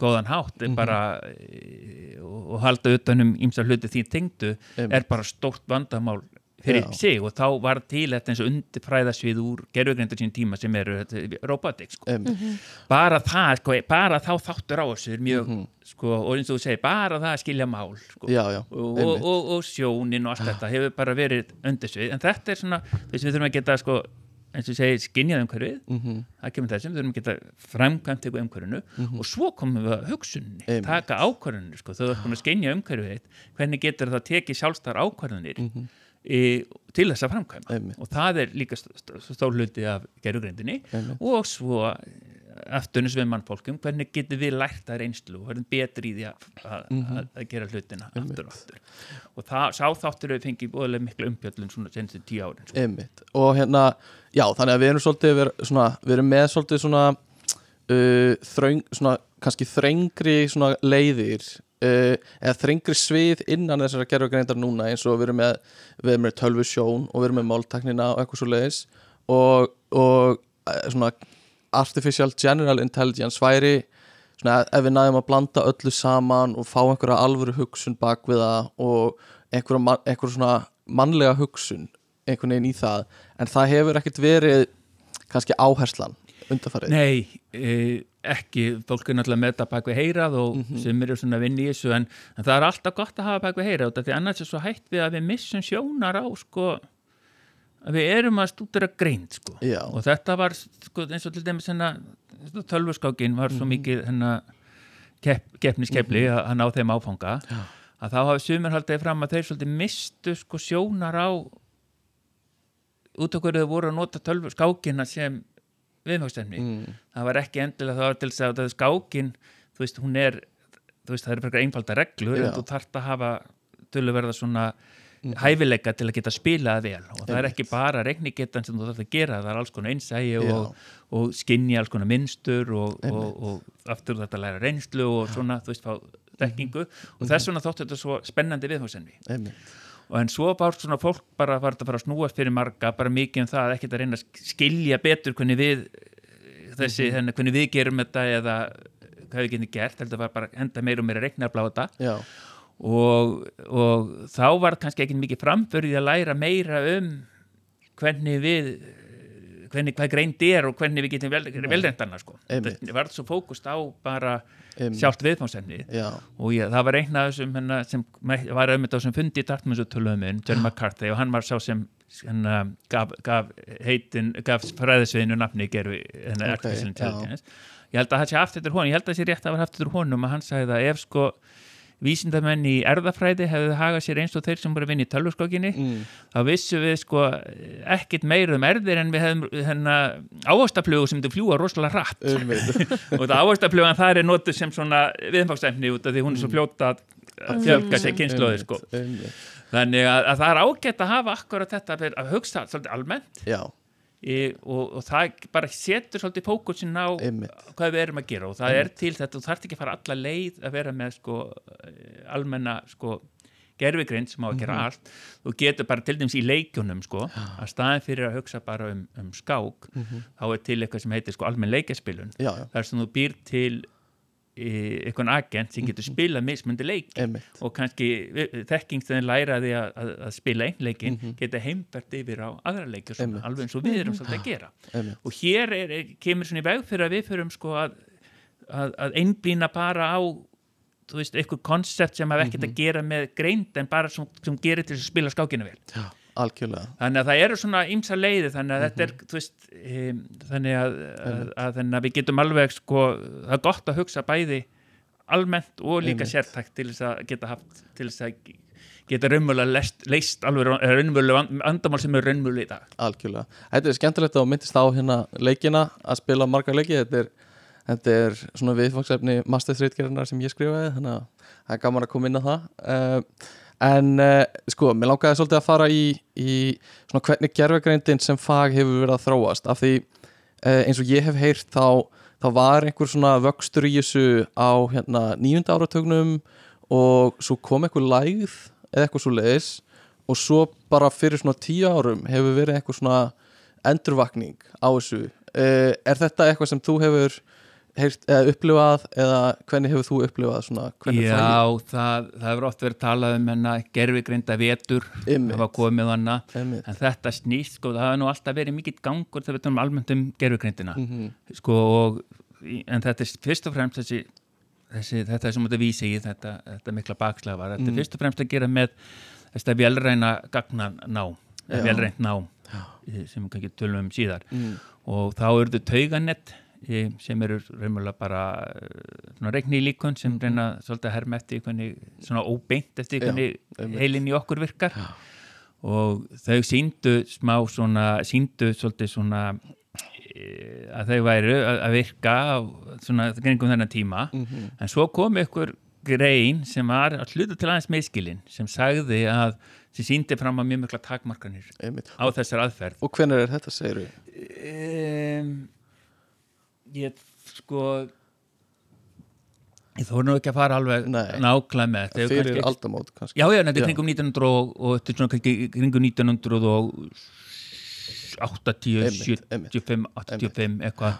Speaker 3: góðan hátt er
Speaker 2: Mhm.
Speaker 3: bara e, og, og halda utanum ýmsa hluti því tengdu
Speaker 2: Einmitt.
Speaker 3: er bara stórt vandamál fyrir
Speaker 2: Já.
Speaker 3: sig og þá var til þetta eins og undirfræðasvið úr gerfugreindur sín tíma sem eru þetta, robotics sko.
Speaker 2: einmitt.
Speaker 3: Bara það, sko, bara þá þáttur á þessu er mjög,
Speaker 2: Mhm.
Speaker 3: sko, og eins og þú segir bara það að skilja mál sko.
Speaker 2: Já, já,
Speaker 3: og, og, og, og sjónin og allt þetta hefur bara verið undirsvið. En þetta er svona, þess við þurfum að geta sko eins og ég segi, skinjað umhverfið.
Speaker 2: Mhm,
Speaker 3: það kemur þessum, við þurfum að geta framkvæmt eitthvað umhverfinu og svo komum við að hugsunni
Speaker 2: Einmitt.
Speaker 3: taka ákvarðanir, sko, þau erum að skinja umhverfið hvernig getur það tekið sjálfstar ákvarðanir?
Speaker 2: Mhm,
Speaker 3: e, til þess að framkvæma
Speaker 2: Einmitt.
Speaker 3: og það er líka st- st- stór hluti af gerugreindinni
Speaker 2: einmitt,
Speaker 3: og svo aftunus við mannfólkum, hvernig getur við lært að reynslu og verðum betri í því að, að,
Speaker 2: Mhm.
Speaker 3: að, að gera hlutina aftur og aftur og það sá þáttur við fengið bóðilega miklu umpjöllun svona senstu tíu árin sko.
Speaker 2: og hérna, já, þannig að við erum svolítið við, svona, við erum með svolítið svona uh, þröng, svona kannski þrengri svona leiðir uh, eða þrengri svið innan þessara gerfugreindar núna eins og við erum með við erum með tölvu sjón og við erum með máltaknina og eitthvað svo leiðis og, og uh, svona artificial general intelligence væri svona ef við næðum að blanda öllu saman og fá einhverja alvöru hugsun bak við það og einhverja, man- einhverja svona mannlega hugsun einhvern veginn í það. En það hefur ekkert verið kannski áherslan undarfarið
Speaker 3: Nei, e, ekki fólk er náttúrulega með þetta bak við heyrað og sem eru svona að vinna í þessu en, en það er alltaf gott að hafa bak við heyrað því annars er svo hætt við að við missum sjónar á sko að við erum að stúdura greind sko
Speaker 2: Já.
Speaker 3: og þetta var sko eins og til dæmis hérna tölvuskákin var svo mikið hérna kepp, keppniskepli að, að ná þeim áfanga
Speaker 2: Já.
Speaker 3: að þá hafi sumir haldið fram að þeir svolítið mistu sko sjónar á út okkur þau voru að nota tölvuskákina sem viðmjögstefni
Speaker 2: mm,
Speaker 3: það var ekki endilega það var til þess að það er skákin þú veist, hún er þú veist, það eru frekar einfalda reglur
Speaker 2: Já.
Speaker 3: en þú þarft að hafa töluverða svona hæfileika til að geta spilað vel. Og það er ekki bara regnigetan sem þú þarft að gera, það er alls konar einsægi og, og skinni alls konar mynstur og, og, og aftur þetta læra reynslu og svona, þú veist, fá dekkingu og þess vegna þóttu þetta svo spennandi
Speaker 2: einmitt,
Speaker 3: og en svo bara svona fólk bara var þetta að fara að snúast fyrir marga bara mikið um það, ekkert að reyna að skilja betur hvernig við þessi, mm hvernig við gerum þetta eða hvað við getum gert, heldur var bara henda meira og meira þetta.
Speaker 2: Já,
Speaker 3: og, og þá var kannski ekki mikið framförið að læra meira um hvernig við hvernig hvað greind er og hvernig við getum vel, velrendana sko. Þetta var svo fókust á bara
Speaker 2: einmitt,
Speaker 3: sjálft viðfánsefni
Speaker 2: já,
Speaker 3: og ég, það var einn af þessum hennar, sem var auðvitað á sem fundi í Dartmouth töluminn, John McCarthy og hann var sá sem hennar, gaf, gaf heitin, gaf fræðisviðinu nafni gerfi hennar
Speaker 2: Ok,
Speaker 3: Artificial
Speaker 2: já.
Speaker 3: Intelligence. Ég held að það sé eftir honum, ég held að það sé rétt að það var eftir honum að hann sagði að ef sko vísindamenn í erðafræði hefðu hagað sér eins og þeir sem voru að vinna í tölvuskókinni
Speaker 2: mm,
Speaker 3: þá vissum við sko ekkit meira um erðir en við hefðum hennar ávastaflugu sem þau fljúa rosalega hratt.
Speaker 2: Einmitt. [LAUGHS]
Speaker 3: Og það áhersluaflugan þar er notuð sem svona viðfáksefni út af því hún er svo fljóta að fjölga sér kynnslóðir sko.
Speaker 2: einmitt,
Speaker 3: þannig að, að það er ágætt að hafa akkurat þetta að hugsa svolítið almennt.
Speaker 2: Já,
Speaker 3: í, og, og það bara setur svolítið fókusin á
Speaker 2: einmitt.
Speaker 3: hvað við erum að gera og það er til þetta þú þarft ekki að fara alla leið að vera með sko eh, almenna sko gerfigrind sem á að gera allt. Þú getur bara til dæmis í leikjunum sko að staðin fyrir að hugsa bara um, um skák þá er til eitthvað sem heitir sko almenn leikjaspilun.
Speaker 2: Já, já,
Speaker 3: þar sem þú býr til e, eitthvað agent sem getur spilað mismundi leik
Speaker 2: einmitt.
Speaker 3: og kannski þekking þegar læraði að, að, að spila einn leikin geta heimbært yfir á aðra leiki alveg eins og við erum svolítið að gera.
Speaker 2: Einmitt,
Speaker 3: og hér er, kemur svona í veg fyrir að við fyrum sko að, að, að einblýna bara á þú veist, eitthvað koncept sem hafa ekkert að gera með greind en bara sem, sem gerir til að spila skákina vel.
Speaker 2: Já, algjörlega.
Speaker 3: Þannig að það eru svona ýmsa leiði þannig að þetta er, þú veist um, þannig að, að, að, að við getum alveg sko, það er gott að hugsa bæði almennt og líka
Speaker 2: Einmitt.
Speaker 3: sértækt til þess að geta haft til þess að geta raunmjölulega leist, alveg raunmjölulega andamál sem er raunmjölu í dag.
Speaker 2: Algjörlega, þetta er skemmtilegt að myndist á hérna leikina að spila marga leiki. Þetta er, þetta er svona viðfangsefni masterstreitgerðarnar sem ég skrifaði þannig að það er gaman að koma inn á það. Uh, en uh, sko, mér langaði svolítið að fara í, í svona hvernig gerfagreindin sem fag hefur verið að þróast. Af því uh, eins og ég hef heyrt þá, þá var einhver svona vöxtur í þessu á hérna nýjunda áratögnum og svo kom einhver lægð eða eitthvað svo leiðis og svo bara fyrir svona tíu árum hefur verið eitthvað svona endurvakning á þessu. Uh, er þetta eitthvað sem þú hefur heyrt, eða upplifað eða hvernig hefur þú upplifað svona
Speaker 3: Já, það, það hefur oft verið talað um hennar gerfigreinda vetur það var komið hana
Speaker 2: Einmitt.
Speaker 3: en þetta snýst, sko, það hefur nú alltaf verið mikill gangur þegar við talum almennt um gerfigreindina
Speaker 2: Mhm.
Speaker 3: sko, og, en þetta er fyrst og fremst þessi, þessi þetta sem þetta vísi í þetta, þetta mikla bakslafa þetta
Speaker 2: Mhm.
Speaker 3: er fyrst og fremst að gera með þetta velræna gagnan ná
Speaker 2: Já.
Speaker 3: velrænt ná eh, sem við kannski tölum um síðar
Speaker 2: mm.
Speaker 3: og þá eru þau tauganett sem eru raunverulega bara eh, reikni líkun sem
Speaker 2: Mhm.
Speaker 3: reyna svolítið að herma eftir hvernig, svona óbeint eftir
Speaker 2: Já,
Speaker 3: hvernig heilin í okkur virkar. Og þau síndu smá svona, síndu svolítið svona eh, að þau væru að að virka á svona kringum þennan tíma.
Speaker 2: Mhm.
Speaker 3: en svo kom ykkur grein sem var að hluta til aðeins meðskilin sem sagði að sem síndi fram að mjög mikla takmarkanir
Speaker 2: einmitt.
Speaker 3: á þessar aðferð.
Speaker 2: Og hvenær er þetta, segir
Speaker 3: um, ég sko ég þóru nú ekki að fara alveg nákvæm með þetta.
Speaker 2: Fyrir
Speaker 3: kannski-
Speaker 2: aldamót kannski.
Speaker 3: Já, já, þetta er kringum 1900 og, og þetta er svona kannski kringum 1980
Speaker 2: Einmitt, einmitt.
Speaker 3: 75, 85 eitthvað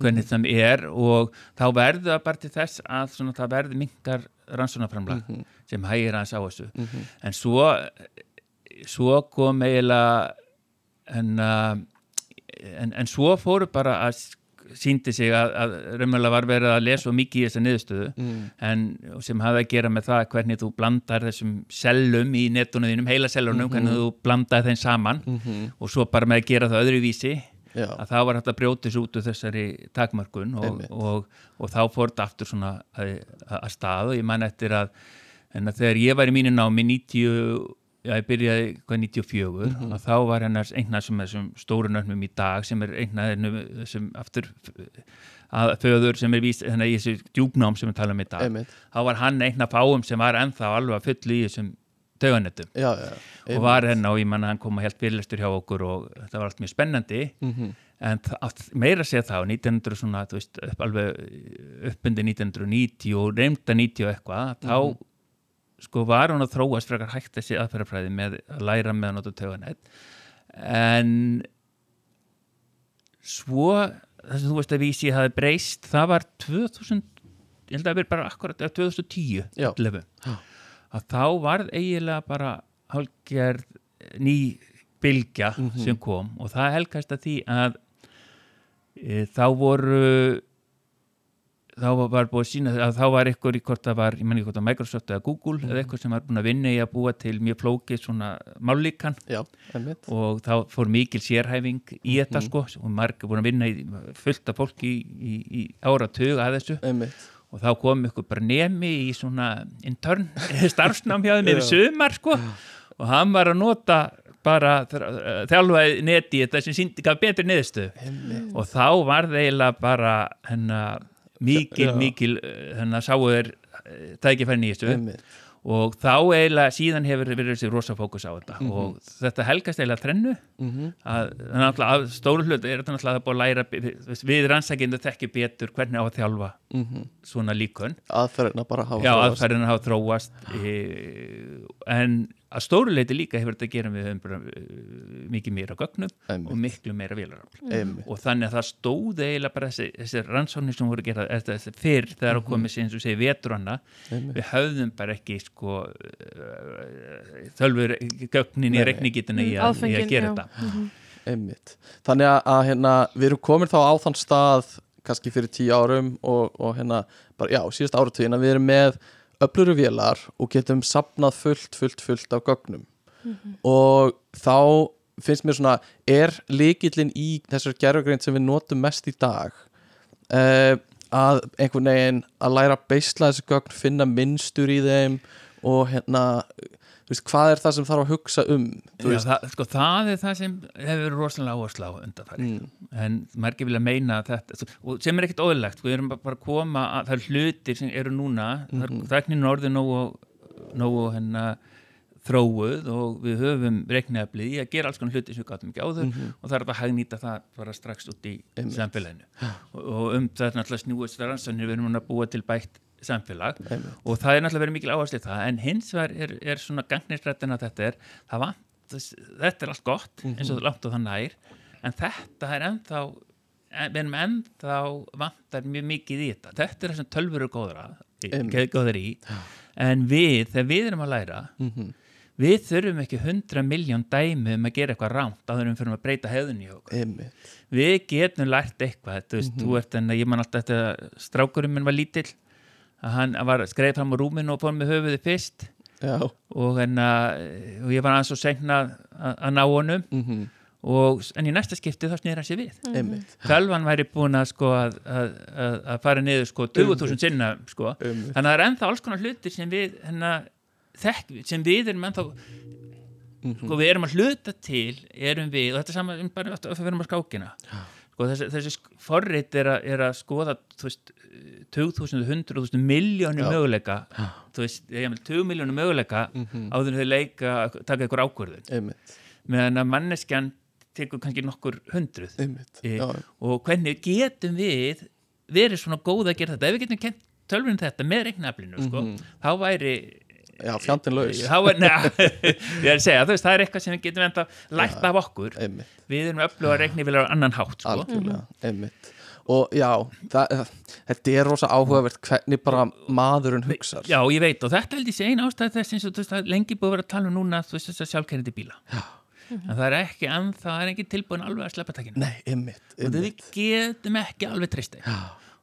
Speaker 3: hvernig það er. Og þá verður það bara til þess að svona, það verður minkar rannsónaframlag
Speaker 2: Mhm.
Speaker 3: sem hægir aðeins á þessu. En svo svo kom eiginlega en, uh, en, en svo fóru bara að síndi sig að, að raunverulega var verið að lesa mikið í þessa niðurstöðu
Speaker 2: Mm.
Speaker 3: en sem hafði að gera með það hvernig þú blandar þessum sellum í netunum þínum, heila sellunum, hvernig þú blandar þeim saman
Speaker 2: Mhm.
Speaker 3: og svo bara með að gera það öðruvísi
Speaker 2: já,
Speaker 3: að það var hægt að brjóta þessu út úr þessari takmörkun og, og, og þá fór þetta aftur svona að, að stað og ég man eftir að, en að þegar ég var í mínu námi 90, já ég byrjaði hvað 94,
Speaker 2: Mhm.
Speaker 3: að þá var hennar einna sem þessum stóru nöfnum í dag sem er einna þessum aftur að föður sem er víst hennar í þessu djúpnám sem við tala um í dag.
Speaker 2: Einmitt.
Speaker 3: Þá var hann einna fáum sem var ennþá alveg að fullu í þessum
Speaker 2: já,
Speaker 3: og var henn og ég manna hann kom að helt fyrirlestur hjá okkur og þetta var allt mjög spennandi.
Speaker 2: Mhm.
Speaker 3: en það- að- meira sé þá 1900 svona, þú veist, upp, alveg uppundi 1990 og reymda 90 og eitthvað, þá sko var hún að þróast frekar hægt þessi aðferðafræði með að læra með að nota tauganett en svo þess að þú veist að vísi hafi breyst, það var 2000 ég held að það verið bara akkurat eða 2010
Speaker 2: Já.
Speaker 3: 11,
Speaker 2: Já.
Speaker 3: að þá varð eiginlega bara hálfgerð ný bylgja
Speaker 2: Mhm.
Speaker 3: sem kom og það helgast að því að e, þá voru þá var, búið að sína að þá var ykkur í hvort það var, ég menn ekki hvort var Microsoft eða Google eða eitthvað sem var búin að vinna í að búa til mjög flókið svona mállíkan og þá fór mikil sérhæfing í þetta
Speaker 2: Mhm.
Speaker 3: sko og margir búin að vinna í fullt af fólki í, í, í áratug að þessu.
Speaker 2: Einmitt.
Speaker 3: Og þá kom ykkur bara nemi í svona intern [LAUGHS] starfsnám hjá þeim yfir sumar sko. Og hann var að nota bara þjálfaði neti þetta sem síndi gaf betri
Speaker 2: einmitt.
Speaker 3: Og þá var það eiginlega bara hennar mikil, mikil hennar sáu þeir tækifæri nýjastu
Speaker 2: einmitt.
Speaker 3: Og þá eiginlega síðan hefur verið þessi rosa fókus á þetta. Og þetta helgast eiginlega þrennu.
Speaker 2: Mhm.
Speaker 3: að, náttúrulega, að stóru hlut er þetta náttúrulega að búið að læra við, rannsækjandi þekki betur hvernig á að þjálfa
Speaker 2: Mhm.
Speaker 3: svona líkun
Speaker 2: aðferðina bara hafa
Speaker 3: já,
Speaker 2: þróast.
Speaker 3: aðferðin hafa þróast e, en að stóru leiti líka hefur þetta að gera með um, mikið meira gögnum
Speaker 2: Einmitt.
Speaker 3: og miklu meira vélarafl
Speaker 2: einmitt
Speaker 3: og þannig að það stóði eiginlega bara þessi, þessi rannsóknir sem voru gerað þessi, þessi fyrr þegar mm komið sér eins og veturana
Speaker 2: einmitt
Speaker 3: við höfðum bara ekki sko þölfur gögnin í
Speaker 2: Nei.
Speaker 3: rekningitinu í,
Speaker 1: Mm,
Speaker 3: að- í að gera
Speaker 1: já.
Speaker 3: þetta
Speaker 2: Einmitt. Þannig að, að hérna, við erum komin þá á þann stað kannski fyrir tíu árum og, og hérna, bara, já, síðast áratugin að við erum með öfluru vélar og getum sapnað fullt, fullt, fullt af gögnum. Og þá finnst mér svona, er líkillin í þessar gerfugrein sem við notum mest í dag uh, að einhvern veginn að læra að beisla þessi gögn, finna minnstur í þeim og hérna veist, hvað er það sem þarf að hugsa um
Speaker 3: Já, það, sko, það er það sem hefur rosalega áherslu á undanfæri
Speaker 2: Mm.
Speaker 3: en margir vilja meina að þetta og sem er ekkert óðurlegt, við erum bara að koma að það er hlutir sem eru núna mm. -hmm. þæknin er orðið nógu, hennar þróuð og við höfum reikneflið í að gera alls konar hluti sem við gátum ekki áður
Speaker 2: Mhm.
Speaker 3: og það er að hagnýta það bara strax út í samfélaginu og, og um það er náttúrulega snúist rannsóknir við erum núna að búa til bætt samfélag.
Speaker 2: Einmitt.
Speaker 3: og það er náttúrulega verið mikil áherslu í það. En hins vegar er, er svona gangnisrættin að þetta er það þess, þetta er allt gott eins og langt og það nær. En þetta er ennþá en- við erum ennþá vantar mjög mikið í þetta. Þetta er það sem tölfur eru góðra góðar í. En við, þegar við erum að læra
Speaker 2: Mhm.
Speaker 3: við þurfum ekki 100 miljón dæmi um að gera eitthvað rámt en við fyrir að breyta hefðunni í okkur.
Speaker 2: Einmitt.
Speaker 3: við getum lært eitthvað þú veist,
Speaker 2: Mhm.
Speaker 3: þú ert en ég man alltaf þetta strákurinn minn var lítill að hann var skreið fram á rúminu og fór með höfuði fyrst. Og, en, og ég var aðeins og segna að, ná honum.
Speaker 2: Mhm.
Speaker 3: og, en í næsta skipti þá snýr hann sér við.
Speaker 2: Einmitt,
Speaker 3: tölvan væri búin að sko að, að, að, að fara niður sko 20.000 sinna sko. Þannig að það er ennþá alls konar hlutir sem við hérna, þekk, sem við erum ennþá sko við erum að hluta til erum við, og þetta er sama um bara að við erum að skákina sko þessi, þessi forrit er að, er að skoða þú veist, 2000, 100.000 miljónir
Speaker 2: Já.
Speaker 3: möguleika. Þú veist, ég hef 20 miljónir möguleika áður en þau leika, taka ykkur ákvörðun.
Speaker 2: Einmitt,
Speaker 3: meðan að manneskjan tekur kannski nokkur hundruð. E, og hvernig getum við verið svona góð að gera þetta? Ef við getum kent tölvun þetta með reiknaflinu sko, þá væri
Speaker 2: já, fjandinn laus. [LAUGHS]
Speaker 3: Ég er að segja, þú veist, það er eitthvað sem við getum enda lært af okkur.
Speaker 2: einmitt,
Speaker 3: við erum öfluga reiknivilar á annan hátt sko.
Speaker 2: einmitt. Og já, það, þetta er rosa áhugavert hvernig bara maðurinn hugsar.
Speaker 3: Já, ég veit, og þetta held ég sé einn ástæð þess eins og þú veist, er lengi búið að vera að tala um núna þú veist, þess að sjálfkerrandi bíla. Já. en það er ekki ennþá, það er ekki tilbúin alveg að sleppa takinu.
Speaker 2: Nei, einmitt,
Speaker 3: og við getum ekki alveg treyst þeim
Speaker 2: Já.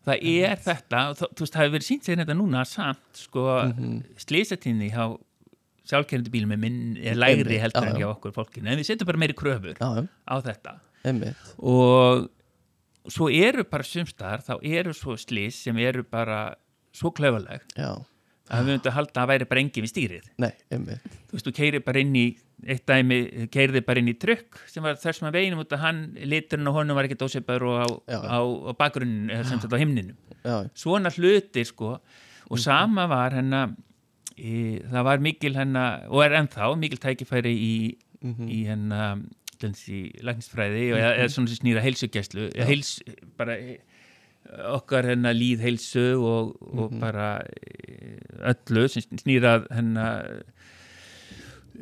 Speaker 3: Það er þetta, og þú veist, það hefur verið sínt sér þetta núna samt, sko mm. -hmm. slýsatíðni hjá sjálfkerrandi bílum er, minn, er lægri heldur en
Speaker 2: já.
Speaker 3: hjá okkur fólkinu, en við setjum bara meiri kröfur á þetta
Speaker 2: einmitt
Speaker 3: og svo eru bara sumstar, þá eru svo slís sem eru bara svo klöfuleg
Speaker 2: já,
Speaker 3: að við myndum að halda að væri bara engin við stýrið.
Speaker 2: Nei,
Speaker 3: þú veist, þú keiri bara inn í eitt dæmi, keiriði bara inn í trukk sem var þessum að veginum út að hann liturinn og honum var ekkert óseipaður og á, á, á bakgrunnin eða sem þetta á himninum.
Speaker 2: Já,
Speaker 3: svona hlutir sko.
Speaker 2: Mhm.
Speaker 3: og sama var hennar í, það var mikil hennar og er ennþá mikil tækifæri í,
Speaker 2: Mhm.
Speaker 3: í hennar í læknisfræði og eða, eða svona sem snýra heilsugæslu eða heils, bara eh, okkar hennar líð heilsu og, og
Speaker 2: Mhm.
Speaker 3: bara eh, öllu sem snýra hennar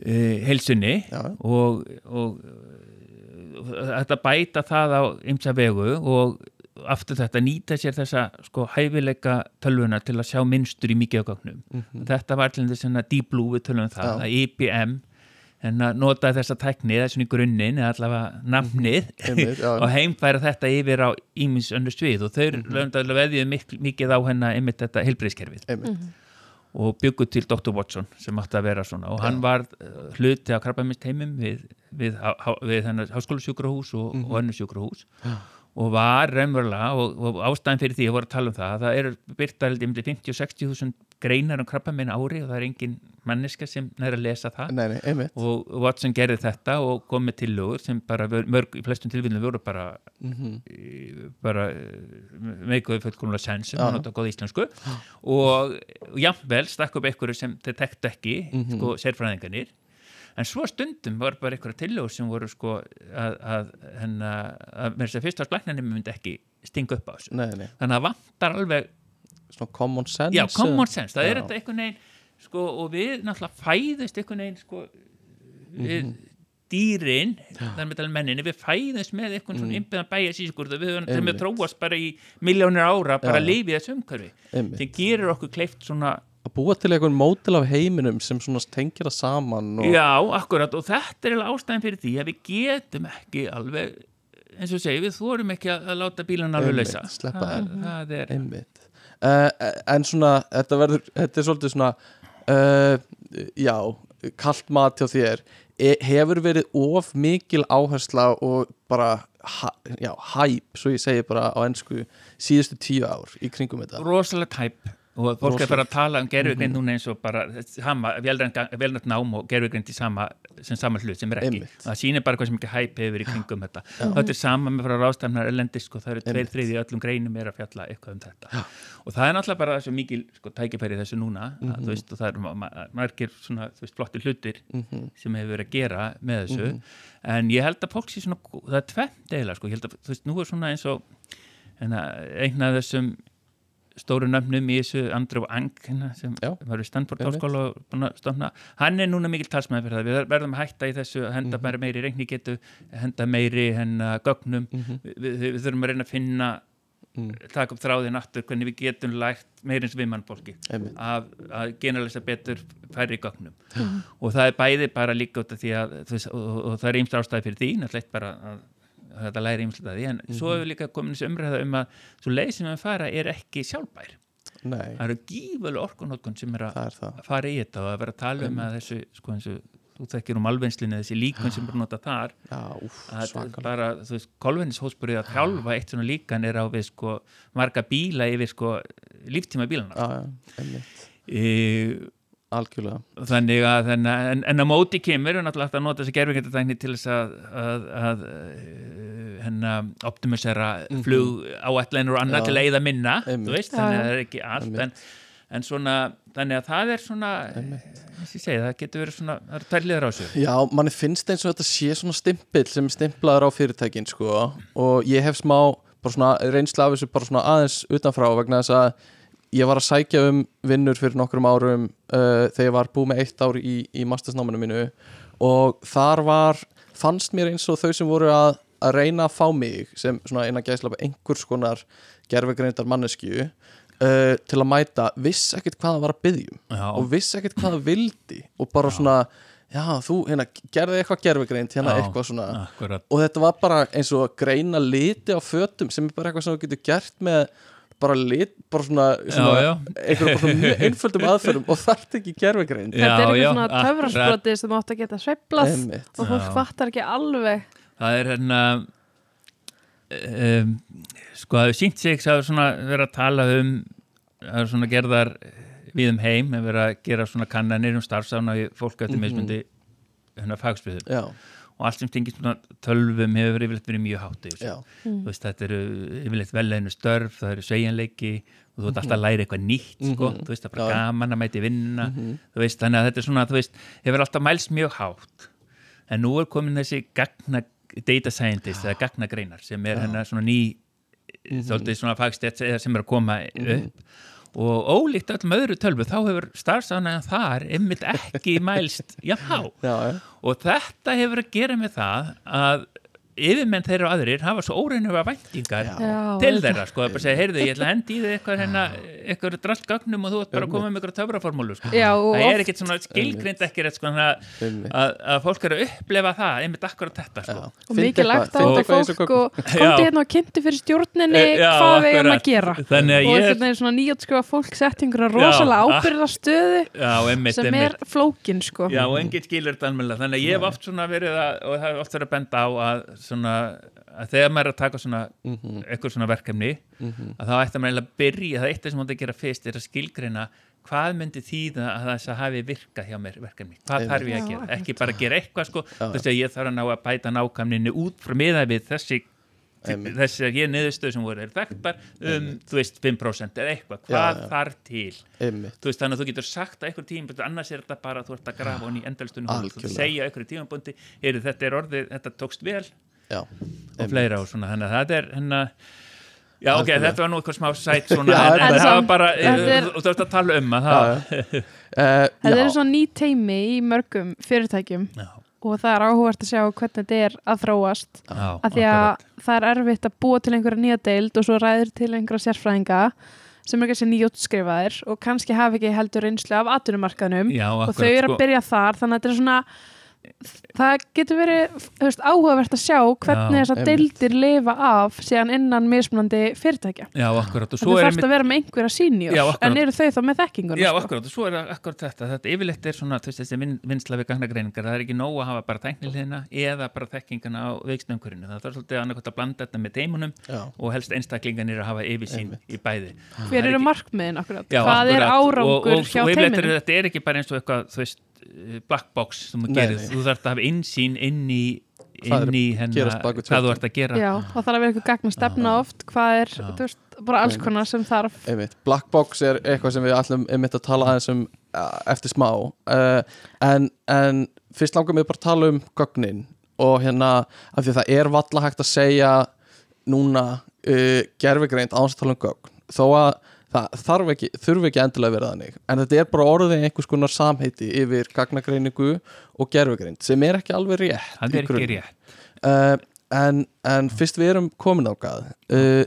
Speaker 3: e, heilsunni
Speaker 2: já,
Speaker 3: og, og þetta bæta það á ymsa vegu og aftur þetta nýta sér þessa sko hæfileika tölvuna til að sjá mynstur í mikið ágangnum. Þetta var til þess að Deep Blue við tölvum það,
Speaker 2: Já.
Speaker 3: að IBM en að nota þessa tækni eða svona í grunninn eða allavega nafnið
Speaker 2: einmitt, já, [LAUGHS]
Speaker 3: og heimfæra þetta yfir á ímins önnur svið og þau mm veðjuðu mik mikið á hennar einmitt þetta heilbreyðskerfið
Speaker 2: einmitt.
Speaker 3: Og byggu til Dr. Watson sem átti að vera svona og hann var uh, hluti á krabbamisteimum við, við, við hennar háskólusjúkrahús og, og önnur sjúkrahús og var raunverulega og, og ástæðan fyrir því að voru að tala um það það eru ég myndi 50-60 þúsund greinar um krabbamein ári og það er engin manneska sem næri að lesa það
Speaker 2: nei, nei,
Speaker 3: og Watson gerði þetta og kom með tillögur sem bara mörg í flestum tilvíðinu voru bara
Speaker 2: Mhm.
Speaker 3: í- bara meikuðu fullkomlega sens sem
Speaker 2: Já.
Speaker 3: að nota góð íslensku og og jafnvel stakk upp einhverju sem þeir tektu ekki
Speaker 2: Mhm.
Speaker 3: sko sérfræðingarnir en svo stundum var bara einhverja tillögur sem voru sko að, að, henn, að mér sé fyrst að splæknarnir myndi ekki stinga upp á þessu
Speaker 2: nei, nei,
Speaker 3: þannig að vantar alveg
Speaker 2: svona common sense
Speaker 3: já, common sense, það er
Speaker 2: Já.
Speaker 3: þetta einhvern veginn sko, og við náttúrulega fæðist einhvern veginn sko, við
Speaker 2: Mhm.
Speaker 3: dýrin, þar með tala menninni við fæðist með einhvern svona innbyggðan bæja sískur við höfum
Speaker 2: Mhm. Einmitt.
Speaker 3: þróast bara í miljónir ára, bara að lifi þessu umhverfi sem gerir okkur kleift svona
Speaker 2: að búa til einhvern mótil af heiminum sem svona tengir það saman og
Speaker 3: já, akkurat, og þetta er ástæðan fyrir því að við getum ekki alveg eins og segi, við þorum ekki að, að láta bílan alveg
Speaker 2: sleppa
Speaker 3: það, það er
Speaker 2: einmitt uh, en svona, þetta verður þetta er svolítið svona uh, já, kalt mat hjá þér. E, hefur verið of mikil áhersla og bara ha, já, hæp, svo ég segi bara á ennsku síðustu tíu ár í kringum þetta?
Speaker 3: Rosalega tæp og fólk er
Speaker 2: Rosalega.
Speaker 3: bara að tala um gerfugrind núna eins og bara velnætt nám og gerfugrind sem sama hlut sem er ekki
Speaker 2: Einmitt.
Speaker 3: það sýnir bara hvað sem ekki hæp hefur í kringum þetta þetta er sama með frá rástæfnar erlendis sko, það eru tveir þriði öllum greinum er að fjalla eitthvað um þetta Já. og það er náttúrulega bara þessu mikil sko, tækifæri þessu núna
Speaker 2: Mhm.
Speaker 3: að, þú veist, og það eru ma- ma- margir svona, veist, flotti hlutir
Speaker 2: Mhm.
Speaker 3: sem hefur verið að gera með þessu en ég held að fólk sé svona það er tvennt eiginlega, sko, að þú veist, nú er svona eins og hérna, einn af þessum stóru nöfnum í þessu Andrew Ang hérna, sem var við Stanford háskóla og búinn að stofna. Hann er núna mikil talsmaður fyrir það. Við verðum að hætta í þessu að henda bara meiri reiknigetu, henda meiri hennar gögnum,
Speaker 2: Mhm.
Speaker 3: við, við, við þurfum að reyna að finna
Speaker 2: Mm.
Speaker 3: taka upp þráðin aftur hvernig við getum lært meiri eins við mannfólki.
Speaker 2: Einmitt.
Speaker 3: að, að generalisa betur færri gögnum. Og það er bæði bara líka út af því að og, og, og það er ýmst ástæði fyrir því náttúrulega bara að þetta læri ýmslega að því. En svo hefur líka komin þessi umræða um að svo leið sem við fara er ekki sjálfbær.
Speaker 2: Nei,
Speaker 3: það eru gífulega orkunótkun sem er að fara í þetta og að vera að tala um að þessu sko eins og þú þekkir um alveinslinu þessi líkun sem er notað þar.
Speaker 2: Já, úf,
Speaker 3: að
Speaker 2: svakalega.
Speaker 3: bara, þú veist, kolvenishósburið að þjálfa eitt svona líkan er á við sko marga bíla yfir sko líftíma bílana
Speaker 2: já, já, einmitt,
Speaker 3: e,
Speaker 2: algjörlega
Speaker 3: þannig að en, en, en að móti kemur er náttúrulega hægt að nota þessi gerfingetækni til þess að, að, að eh, henn optimisera flug áætlanur og annað
Speaker 2: Mm. Já.
Speaker 3: til að eyða minna
Speaker 2: Einmitt.
Speaker 3: þú veist,
Speaker 1: Já,
Speaker 3: þannig að það er ekki allt en, en svona, þannig að það er svona og ég segi, það getur verið svona það eru tvær liðar á þessu
Speaker 2: Já, manni finnst eins og þetta sé svona stimpill sem er stimplaður á fyrirtækin sko og ég hef smá bara svona reynsla af þessu bara svona aðeins utanfrá vegna þess að ég var að sækja um vinnur fyrir nokkrum árum uh, þegar ég var búið með eitt ár í, í mastersnáminu mínu og þar var, fannst mér eins og þau sem voru að, að reyna að fá mig sem svona eina gæsla einhvers konar gerfegreindar mannesku uh, til að mæta, viss ekkert hvað það var að byggjum
Speaker 3: Já.
Speaker 2: og vissi ekkert hvað það vildi og bara svona, já þú hérna, gerði eitthvað gerfugreind, hérna
Speaker 3: Já.
Speaker 2: eitthvað svona
Speaker 3: Akkurat.
Speaker 2: og þetta var bara eins og greina liti á fötum sem er bara eitthvað sem þú getur gert með bara lit, bara svona, svona einhverjum einföldum aðferðum og þarf ekki gerfugreind
Speaker 1: Þetta er
Speaker 3: já,
Speaker 1: svona
Speaker 3: akkurat.
Speaker 1: töfrasbroti sem átt að geta
Speaker 2: Einmitt.
Speaker 1: og fólk fattar ekki alveg
Speaker 3: það er hérna um, sko það hefur sínt sig það hefur svona verið að tala um það hefur svona gerðar við um heim hefur verið að gera svona kannanir um starfsána í fólk eftir
Speaker 2: Mhm.
Speaker 3: mismundi hérna fagspriðum
Speaker 2: Já,
Speaker 3: og allt sem tengist tölvum hefur yfirleitt verið mjög hátt
Speaker 2: já,
Speaker 1: Mm.
Speaker 3: þú veist þetta eru yfirleitt velleginu störf það eru sveigjanleiki og þú ert alltaf að læra eitthvað nýtt sko,
Speaker 2: Mhm.
Speaker 3: þú veist það er bara
Speaker 2: Já.
Speaker 3: gaman að mæti vinnuna
Speaker 2: Mhm.
Speaker 3: þú veist þannig að þetta er svona þú veist hefur alltaf mælst mjög hátt en nú er komin þessi gagna data scientist eða gagnagreinar sem er
Speaker 2: Já.
Speaker 3: hennar svona ný
Speaker 2: Mhm.
Speaker 3: svolítið svona fagstætt sem er að koma upp og ólíkt öllum öðru tölvu þá hefur starfsánaðan þar einmitt ekki mælst há
Speaker 2: já, já.
Speaker 3: og þetta hefur að gera með það að yfirmenn þeirra og aðrir hafa svo óreinuga væntingar
Speaker 2: Já.
Speaker 3: Til þeirra, sko, að bara segja, heyrðu, ég ætla að hendi í þig eitthvað hérna, eitthvað drallt gagnum og þú ert bara að koma með eitthvað töfraformúlu, sko.
Speaker 1: Já,
Speaker 3: það er ekkert svona skilgrind ekki rétt, sko, að, fólk eru að upplefa það, einmitt akkurat þetta, sko.
Speaker 2: Já.
Speaker 1: og mikið lagt á þetta fólk og [LAUGHS] komdu hérna og kynntu fyrir stjórninni
Speaker 3: Eh, já,
Speaker 1: hvað við
Speaker 3: akkurat.
Speaker 1: að gera.
Speaker 3: Þannig að
Speaker 1: og þetta er svona nýjótskrifa fólk sett einhverja rosalega
Speaker 3: Já,
Speaker 1: er
Speaker 3: svona að, þegar maður er að taka svona
Speaker 2: Mhm,
Speaker 3: eitthvað svona verkefni
Speaker 2: mhm.
Speaker 3: að þá ætti maður eiginlega að byrja, það er eitt af sem maður að gera fyrst er að skilgreina hvað myndi þýða að þess að hafi virkað hjá mér verkefni, hvað þarf ég að gera? Ekki bara að gera eitthvað sko, þess að ég þarf að ná að bæta nákvæmninu út frá miða við þessi þessi að ég niðurstöð sem voru er þekktar um, þú veist, 5% eða eitthvað, hvað þarf til?
Speaker 2: Einmitt.
Speaker 3: þú veist, þannig að þú getur sagt að einhver tíma annars er þetta bara að þú ert að grafa hún í endalstunum þú segja einhverju tímabundi heyrðu, þetta er orðið, þetta tókst vel
Speaker 2: Já,
Speaker 3: og fleira og svona, þannig að það er hérna Já, ok,
Speaker 2: Algjörlega.
Speaker 3: þetta var nú eitthvað smá sætt svona,
Speaker 2: Já,
Speaker 3: en,
Speaker 2: þetta
Speaker 3: en það var bara,
Speaker 1: þetta er-
Speaker 3: þú ert að tala um að það.
Speaker 2: Uh, [LAUGHS]
Speaker 1: þetta er svona ný teimi í mörgum fyrirtækjum
Speaker 3: já,
Speaker 1: og það er áhugast að sjá hvernig þetta er að þróast
Speaker 3: já,
Speaker 1: að því að
Speaker 3: akkurat.
Speaker 1: það er erfitt að búa til einhverja nýja deild og svo ræður til einhverja sérfræðinga sem er kannski nýjótskrifaðir og kannski hafa ekki heldur reynslu af atvinnumarkaðnum
Speaker 3: já,
Speaker 1: og þau eru
Speaker 3: sko,
Speaker 1: að byrja þar þannig að þetta er svona það getur verið þú veist, áhugavert að sjá hvernig þessar
Speaker 2: einmitt.
Speaker 1: deildir lifa af síðan innan mismunandi fyrirtækja
Speaker 3: Já, akkurat, og
Speaker 1: þú
Speaker 3: svo er
Speaker 1: þarfst að vera með einhverja
Speaker 3: akkurat.
Speaker 1: en eru þau þá með þekkinguna
Speaker 3: Já,
Speaker 1: sko?
Speaker 3: akkurat, og svo er það akkurat þetta þetta yfirleitt er svona, þú veist, þessi vin, vinsla við gagnagreiningar, það er ekki nóg að hafa bara tækniliðina eða bara þekkingana á veiksnumkurinu það þarf svolítið annarkvæmt að blanda þetta með teimunum
Speaker 2: Já.
Speaker 3: og helst einstaklinganir að hafa yfirsýn
Speaker 2: Einmitt.
Speaker 3: í bæði
Speaker 1: hver
Speaker 3: er
Speaker 1: eru markmiðin akkurat
Speaker 3: Já,
Speaker 1: hvað er
Speaker 3: akkurat.
Speaker 1: árangur
Speaker 3: og, og,
Speaker 1: hjá
Speaker 3: og og eh, black box sem þú gerir, þú þarf að hafa insýn inn í, inn í
Speaker 2: að
Speaker 3: hennar,
Speaker 2: við
Speaker 3: hvað þú ert að gera.
Speaker 1: Já, það þarf að vera eitthvað gagna stefna oft. Hvað er,
Speaker 3: Já.
Speaker 1: þú veist, bara alls konar sem þarf.
Speaker 2: Einmitt. Black box er eitthvað sem við ætlum einmitt að tala aðeins um uh, eftir smá. Uh, en, en fyrst langar mig bara að tala um gögnin og hérna af því að það er valla hægt að segja núna uh, gerfigreint áns að tala um gögn. Þó að það ekki, þurfi ekki endilega að vera þannig. En þetta er bara orðið einhvers konar samheiti yfir gagnagreiningu og gerfigreint sem er ekki alveg rétt
Speaker 3: það er ekki rétt.
Speaker 2: Uh, en, en fyrst við erum komin ákað uh,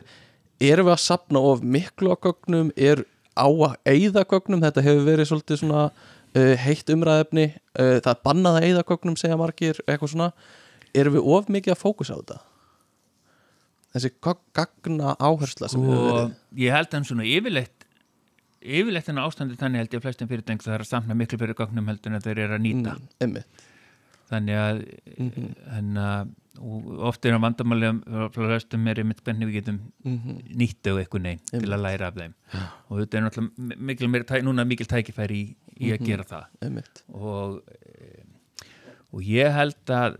Speaker 2: erum við að sapna of miklu á gögnum? Er á að eyða gögnum? Þetta hefur verið svolítið svona uh, heitt umræðefni uh, það er bannað að eyða gögnum segja margir eitthvað svona. Erum við of mikið að fókusa á þetta þessi gag- gagna áhersla sem hefur
Speaker 3: og
Speaker 2: verið.
Speaker 3: ég held að svona yfirleitt yfirleitt en ástandi þannig held ég að flestum fyrirtæng það er að samna miklu fyrir gögnum heldur en að þeir eru að nýta.
Speaker 2: Mm,
Speaker 3: þannig að
Speaker 2: Mhm.
Speaker 3: en að oft er að vandamáli frá restum er einmitt hvernig við getum
Speaker 2: Mhm.
Speaker 3: nýtt þau eitthvað neinn til að læra af þeim. Og þetta er náttúrulega mikil, meira núna mikil tækifæri í, í að
Speaker 2: Mhm.
Speaker 3: gera það.
Speaker 2: Einmitt.
Speaker 3: Og, eh, og ég held að,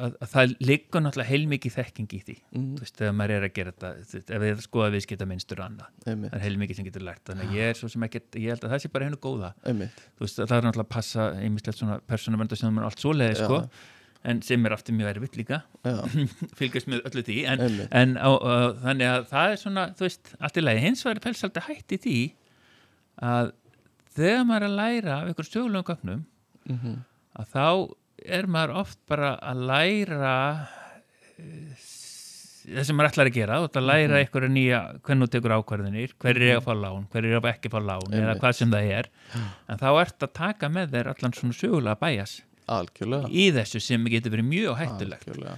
Speaker 3: að, að það liggur náttúrulega heilmikið þekking í því.
Speaker 2: Mhm.
Speaker 3: þú veist, þegar maður er að gera þetta ef við skoða viðskipta minnstur og annað það er heilmikið sem getur lært. Þannig að ég er svo sem ekkert, ég held að það sé bara hennu góða.
Speaker 2: Einmitt.
Speaker 3: þú veist, það er náttúrulega að passa einmislegt svona persónavöndarsjónum og allt svoleiði
Speaker 2: Já.
Speaker 3: sko en sem er aftur mjög erfitt líka. [LAUGHS] Fylgjast með öllu því. En, en á, á, þannig að það er svona þú veist, allt í lagi, hins vegar er felst alltaf hætt í því að þegar maður er að læra af einhver sögulegum gögnum
Speaker 2: Mhm.
Speaker 3: Að þá er maður oft bara að læra eh, það sem maður ætlar að gera. Að læra
Speaker 2: Mhm.
Speaker 3: einhverja nýja hvernig þú tekur ákvarðinir, hver er að fá lán hver er að ekki fá lán eða hvað sem það er. En þá ert að taka með þér allan svona sögulega bæjas
Speaker 2: algjörlega.
Speaker 3: í þessu sem getur verið mjög hættulegt.
Speaker 2: Algjörlega.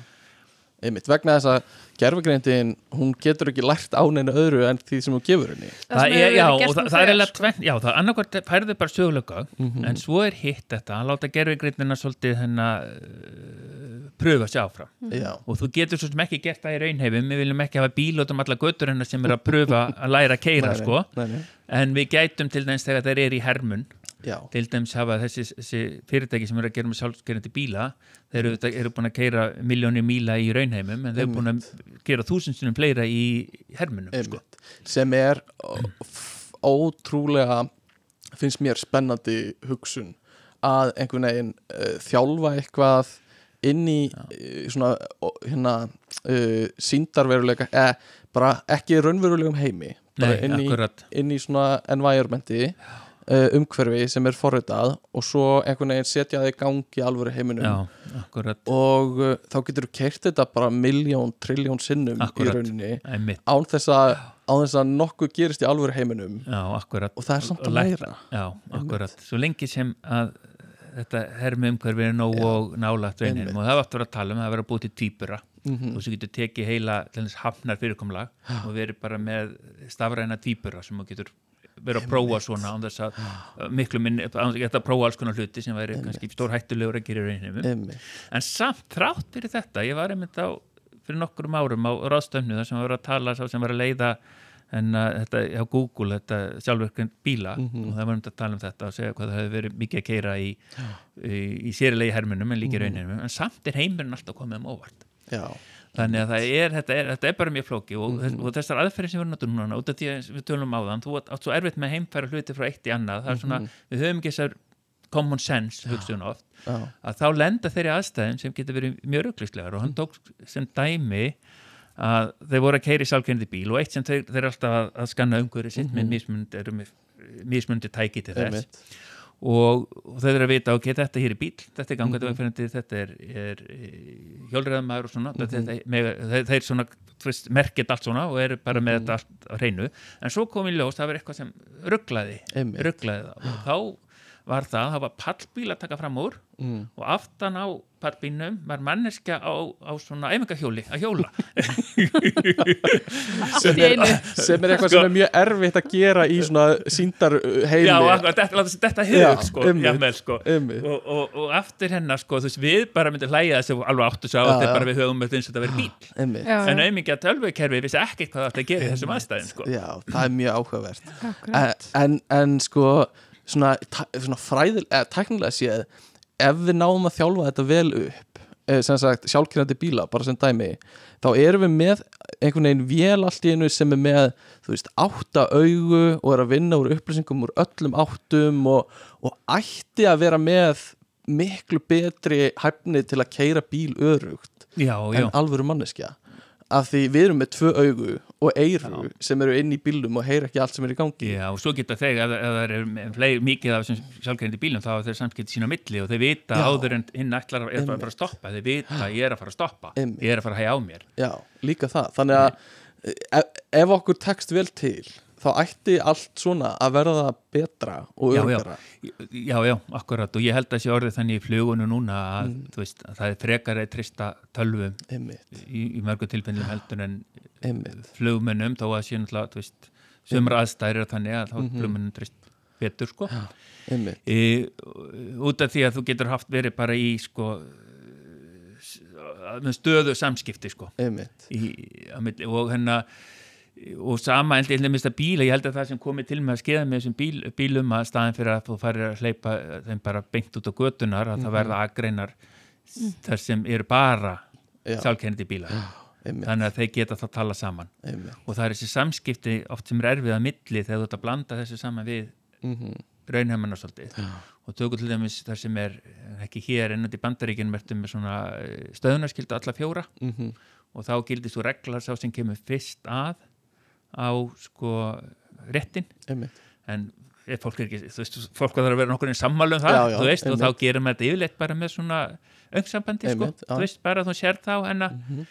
Speaker 2: Einmitt, vegna þess að gerfugreindin, hún getur ekki lært á neina öðru en því sem hún gefur henni
Speaker 1: Það
Speaker 3: er, já, og það, það er
Speaker 1: sko.
Speaker 3: tvenn, já, það annarkvært færðu bara sögulega
Speaker 2: Mhm.
Speaker 3: en svo er hitt þetta að láta gerfigreindina svolítið hennar uh, pröfa sig áfram
Speaker 2: já,
Speaker 3: og þú getur svo sem ekki gert það í raunheifum við viljum ekki hafa bíl út um alla göttur hennar sem er að pröfa að læra að keira sko.
Speaker 2: nei, nei.
Speaker 3: en við gætum til dæmis þegar þeir eru í hermun
Speaker 2: já,
Speaker 3: til dæmis hafa þessi, þessi fyrirtæki sem eru að gera með sjálfskerandi bíla þeir eru, auðvitað- eru búin að keira miljónir míla í raunheimum en þeir eru búin að gera þúsundsunum fleira í hermunum sko.
Speaker 2: sem er [CLEARS THROAT] ótrúlega finnst mér spennandi hugsun að einhvern veginn uh, þjálfa eitthvað inn í uh, svona ó, hérna uh, síndarveruleika eða bara ekki raunverulegum heimi bara
Speaker 3: Nei,
Speaker 2: inn, í, inn í svona environmenti. Uh, umhverfi sem er forritað og svo einhvern veginn setja það í gangi alvöru heiminum.
Speaker 3: Já, akkurat,
Speaker 2: og uh, þá getur þú keirt þetta bara miljón, trilljón sinnum
Speaker 3: Akkúrat.
Speaker 2: í rauninni án þess að, án þess að nokkuð gerist í alvöru heiminum.
Speaker 3: Já, akkurat.
Speaker 2: Og það er samt að læra.
Speaker 3: Já, akkurat, svo lengi sem að þetta hermi umhverfi er nóg og nálagt raunheim og það var aftur að tala um að að búið til týpura
Speaker 2: Mhm.
Speaker 3: og svo getur tekið heila hafnar fyrirkomlag og verið bara með stafræna týpura sem þú getur verið að prófa svona án þess að uh, miklu minni, án þess að geta að prófa alls konar hluti sem væri kannski stór hættulegur að gera í
Speaker 2: Einmitt.
Speaker 3: en samt þrátt fyrir þetta ég var einmitt á fyrir nokkrum árum á ráðstöfnu þar sem var að tala sem var að leiða en að þetta á Google, þetta sjálfverkund bíla.
Speaker 2: Mhm.
Speaker 3: og það var um að tala um þetta og segja hvað það hefði verið mikið að keira í, í, í sérilegi hermunum en líka í rauninu en samt er heimurinn alltaf komið um óvart.
Speaker 2: Já,
Speaker 3: þannig að er, þetta er, þetta er bara mjög flóki og,
Speaker 2: Mhm.
Speaker 3: og þessar aðferðin sem við erum náttúrulega núna út af því að við tölum á þann þú átt svo erfitt með heimfæra hluti frá eitt í annað. Það er svona,
Speaker 2: Mhm.
Speaker 3: við höfum ekki þessar common sense hugsun oft.
Speaker 2: Já,
Speaker 3: að þá lenda þeirri aðstæðin sem getur verið mjög rugglislegar og hann tók sem dæmi að þeir voru að keira í sjálfkennandi bíl og eitt sem þeir, þeir alltaf að, að skanna umhverju sitt mismundi, eru með mismundi tæki til þess og, og þeir eru að vita, ok, þetta hér er bíl þetta er gangandi
Speaker 2: Mhm.
Speaker 3: vegfærandi, þetta er, er hjólriðamaður og svona þetta, með, þeir, þeir svona þú veist, merkit allt svona og eru bara með
Speaker 2: Mhm.
Speaker 3: þetta allt á hreinu, en svo kom í ljós það var eitthvað sem rugglaði rugglaði það og þá var það, það var pallbíl að taka fram úr
Speaker 2: mm.
Speaker 3: og aftan á pallbílnum var manneskja á, á svona æfingahjóli að hjóla [LAUGHS]
Speaker 2: sem, er, sem er eitthvað sem er mjög erfitt að gera í svona síndar heimi
Speaker 3: já, þetta, þetta hug sko, jafnvel, sko.
Speaker 2: Einmitt.
Speaker 3: og, og, og aftur hennar sko, þú veist, við bara myndum hlæja þessu alveg áttu svo á þetta bara við höfum eins og þetta verið bíl.
Speaker 1: Já,
Speaker 3: en
Speaker 1: já,
Speaker 3: auðmingja tölvukerfi vissi ekkert hvað það átti að gera í þessum aðstæðin sko.
Speaker 2: Já, það er mjög áhugavert
Speaker 1: akkurat.
Speaker 2: en, en sko svona, svona fræðil, eða tæknilega séð ef við náum að þjálfa þetta vel upp eh, sem sagt sjálfkynandi bíla bara sem dæmi, þá erum við með einhvern veginn vél allt í einu sem er með þú veist, átta augu og er að vinna úr upplýsingum úr öllum áttum og, og ætti að vera með miklu betri hæfni til að keira bíl örugt
Speaker 3: já, já,
Speaker 2: en alvöru manneskja af því við erum með tvö augu og eyru sem eru inn í bílum og heyra ekki allt sem er í gangi.
Speaker 3: Já, og svo geta þeir ef, ef það er mikið af þessum sjálfkærandi bílum þá er þeir samskipt sín á milli og þeir vita
Speaker 2: Já.
Speaker 3: áður en hinn ætlar að, að fara að stoppa. Þeir vita ég er að fara að stoppa. Ég er að fara að hægja á mér.
Speaker 2: Já, líka það. Þannig að ef, ef okkur tekst vel til þá ætti allt svona að verða betra og
Speaker 3: Já, já.
Speaker 2: örgara
Speaker 3: Já, já, akkurat. Og ég held að þessi orðið þannig í flugunum núna að,
Speaker 2: Mm.
Speaker 3: veist, að það er frekar að trista tölvum
Speaker 2: einmitt,
Speaker 3: í, í mörgum tilfellum heldur en
Speaker 2: einmitt.
Speaker 3: flugmönnum þó að þú veist, sömur aðstæðir er þannig að þá
Speaker 2: Mhm.
Speaker 3: mm flugmönnum trist betur sko. E, út af því að þú getur haft verið bara í sko stöðu samskipti sko. Í, milli, og hennar og sama held ég dæmis að bíla ég held að það sem komið til með að skeða með þessum bíl, bílum að staðin fyrir að þú farir að hleypa þeim bara beint út á götunar að það verða agreinar þar sem eru bara
Speaker 2: Já.
Speaker 3: sjálfkennandi bílar.
Speaker 2: Einmitt,
Speaker 3: þannig að þeir geta þá tala saman.
Speaker 2: Einmitt.
Speaker 3: Og það er þessi samskipti oft sem er erfið að milli þegar þú ert að blanda þessu saman við
Speaker 2: mhm,
Speaker 3: raunheimann og svolítið og tökum til dæmis þar sem er ekki hér ennandi bandaríkinn verður með svona eh, stöðunarskyldu alla fjóra.
Speaker 2: Mhm,
Speaker 3: og þá gildir svo reglar sá sem kemur fyrst að á sko réttin
Speaker 2: einmitt.
Speaker 3: En ef fólk er ekki, þú veist, fólk þarf að vera nokkur sammála um það,
Speaker 2: Já, já,
Speaker 3: þú veist, og
Speaker 2: einmitt.
Speaker 3: þá gerum við þetta yfirleitt bara með svona öngsambandi, sko, þú veist, bara þú sér þá en að
Speaker 2: Mhm.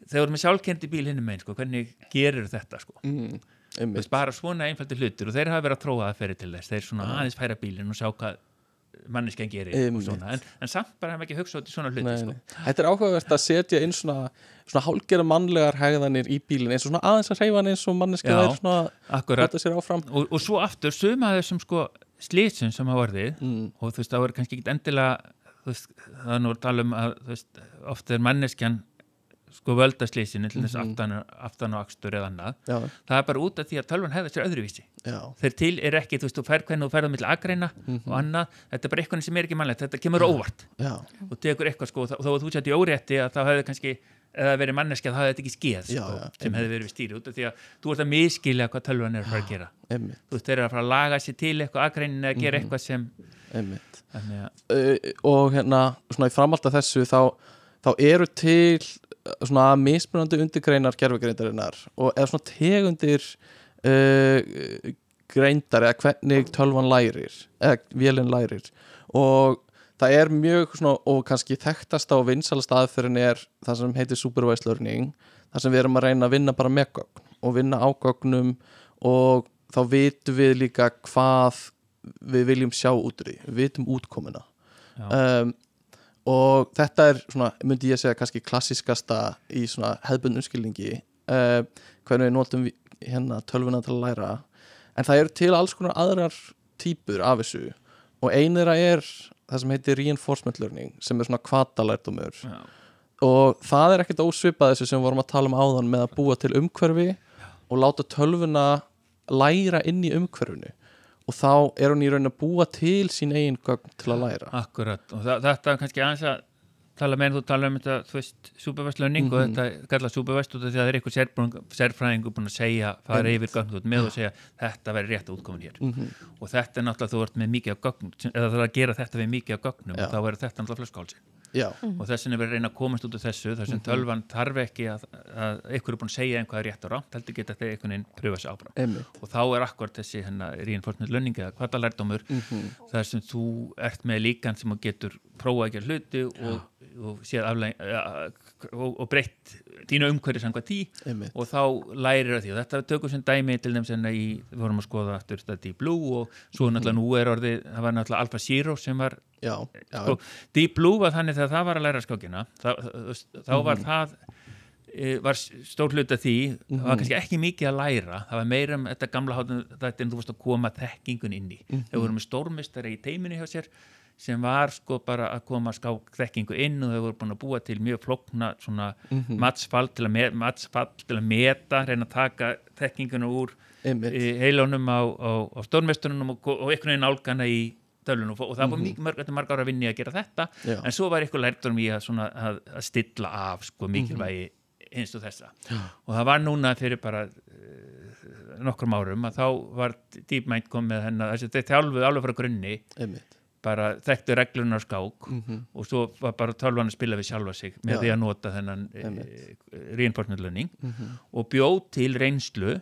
Speaker 3: þegar þú erum með sjálfkendi bíl hinn megin, sko, hvernig gerir þetta, sko,
Speaker 2: mhm,
Speaker 3: þú veist, bara svona einfaldi hlutir og þeir hafa verið að tróða það fyrir til þess, þeir svona aðeins færa bílinn og sjá hvað manneskjan gerir svona, en, en samt bara hefum ekki hugsað út í svona hluti,
Speaker 2: Nei,
Speaker 3: sko.
Speaker 2: nei. Þetta er áhugavert að setja inn svona, svona hálgera mannlegar hegðanir í bílinn eins og svona aðeins að hreyfa hann eins og manneska
Speaker 3: Já.
Speaker 2: er svona þetta sér áfram
Speaker 3: og, og svo aftur suma þessum sko slýtsum sem hafa orðið
Speaker 2: mm,
Speaker 3: og þú veist, það er kannski ekki endilega veist, það er nú að tala um að veist, ofta er manneskjan sko völdaslýsinu til þess
Speaker 2: Mhm.
Speaker 3: aftan, aftan og akstur eða annað.
Speaker 2: Já,
Speaker 3: það er bara út af því að tölvan hefði sér öðruvísi.
Speaker 2: Já,
Speaker 3: þeir til er ekki, þú veist, þú fær hvernig þú á milli agreina og annað, þetta er bara eitthvað sem er ekki mannlegt. Þetta kemur óvart.
Speaker 2: Já,
Speaker 3: og tekur eitthvað sko, og þó að þú sett í órétti að þá hefði kannski, eða verið manneskja þá hefði þetta ekki skeð,
Speaker 2: Já,
Speaker 3: sko, sem hefði verið við stýri út af því að þú ert að miskilja hvað tölvan er að að gera. þú veist, þeir eru að fara að laga sér til eitthvað agreinin
Speaker 2: og í þá, eru til uh, svona mismunandi undirgreinar gerfugreindarinnar og eða svona tegundir uh, greindar eða hvernig tölvan lærir eða vélinn lærir. Og það er mjög svona og kannski þekktasta og vinsalast aðferðin er það sem heitir supervised learning það sem við erum að reyna að vinna bara með gögn og vinna á gögnum og þá vitum við líka hvað við viljum sjá út því. Við vitum útkomuna.
Speaker 3: Já.
Speaker 2: um, og þetta er svona, myndi ég segja kannski klassiskasta í svona hefðbundum skilningi uh, hvernig við notum við, hérna tölvuna til að læra. En það eru til alls konar aðrar típur af þessu. Og einira er það sem heitir reinforcement learning sem er svona kvatalærdumur
Speaker 3: já,
Speaker 2: og það er ekkert ósvipað þessu sem við vorum að tala um áðan með að búa til umhverfi og láta tölvuna læra inn í umhverfinu og þá er hún í raun að búa til sín eigin gögn til að læra.
Speaker 3: akkurat. Og það, þetta er kannski aðeins að tala meira þú tala um þetta, þú veist, supervæstlönning og
Speaker 2: Mhm.
Speaker 3: þetta kalla supervæst út af því að það er eitthvað sérbúin, sérfræðingur búin að segja fara yfir gögn, þú ert með og segja þetta verður rétt útkomin hér.
Speaker 2: Mm
Speaker 3: og þetta er náttúrulega þú ert með mikið af gögn eða það er að gera þetta við mikið af gögnum
Speaker 2: Já.
Speaker 3: og þá verður þetta náttúrulega flöskálsi
Speaker 2: Já,
Speaker 3: og þess vegna er verið að reyna að komast út af þessu þar sem tölvan þarf ekki að, að einhver er búin að segja einhvað rétt og rátt heldur geta þeir einhvern veginn pröfa sig áfram. Og þá er akkurat þessi hérna, reinforcement learning eða hvað lærdómur
Speaker 2: mm
Speaker 3: þar sem þú ert með líkan sem getur prófað ekki að hluti og, og, og, og breytt þínu umhverju samkvæmt tí
Speaker 2: einmitt.
Speaker 3: og þá lærir það því. Og þetta tökum sem dæmi til þeim sem í, við vorum að skoða aftur þetta Deep Blue og svo náttúrulega nú er orðið það var náttúrulega Alpha Zero sem var
Speaker 2: Já, já,
Speaker 3: sko, Deep Blue var þannig þegar það var að læra skákina. Þá, þá var það e, var stór hlut af því. Það var kannski ekki mikið að læra. Það var meira um þetta gamla hátum þetta en þú varst að koma þekkingun inn í. Þau voru með stórmistari í teiminu hjá sér sem var sko bara að koma skák þekkingu inn og þau voru búin að búa til mjög flokna svona matsfall til að, me matsfall til að meta reyna að taka þekkinguna úr
Speaker 2: einmitt.
Speaker 3: í heilunum á, á, á stórmesturunum og, og einhvern veginn álgana í dölunum og, það var mikið mörg, þetta er marg ára vinni að gera þetta
Speaker 2: Já.
Speaker 3: en svo var eitthvað lærtum í að, svona, að, að stilla af sko, mikilvægi hins og þessa og það var núna fyrir bara uh, nokkrum árum að þá var DeepMind kom með hennar þessi þeir þjálfuð alveg frá grunni
Speaker 2: einmitt
Speaker 3: bara þekktu reglunar skák
Speaker 2: Mhm.
Speaker 3: og svo var bara tölvan að spila við sjálfa sig með
Speaker 2: Já.
Speaker 3: því að nota þennan
Speaker 2: Einmitt.
Speaker 3: reinforcement learning
Speaker 2: Mhm.
Speaker 3: og bjóð til reynslu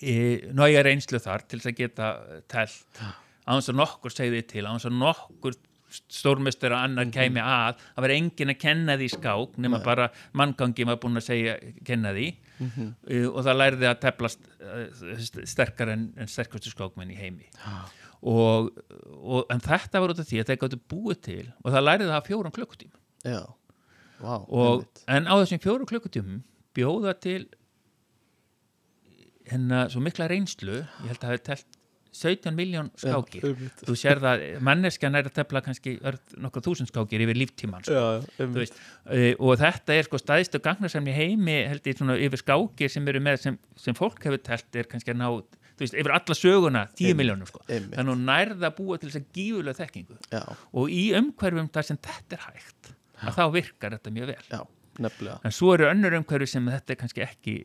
Speaker 3: e, næja reynslu þar til þess að geta telt á þess að nokkur segði til á þess að nokkur stórmestur að annar kæmi að að vera enginn að kenna því skák nema bara manngangi var búin að segja kenna því.
Speaker 2: Mhm.
Speaker 3: uh, og það læriði að teflast uh, sterkar en, en sterkastu skákmenn í heimi. Og, og en þetta var út af því að það gætu búið til og það læriði það fjórum klukkutíma
Speaker 2: vá,
Speaker 3: og, en á þessum fjórum klukkutímum bjóða til hennar svo mikla reynslu ég held að það hefði telt 17 miljón skákir.
Speaker 2: Já,
Speaker 3: þú sér það, manneskjan er að tefla kannski örð nokkuð þúsund skákir yfir líftíman sko.
Speaker 2: Já,
Speaker 3: veist, uh, og þetta er sko staðistu gagnarsamni heimi held ég svona yfir skákir sem eru með sem, sem fólk hefur telt er kannski að ná veist, yfir alla söguna 10
Speaker 2: Einmitt,
Speaker 3: miljónum sko. þannig að nærða búa til þess að gífulega þekkingu.
Speaker 2: Já,
Speaker 3: og í umhverfum þar sem þetta er hægt að þá virkar þetta mjög vel. En svo eru önnur umhverfi sem þetta er kannski ekki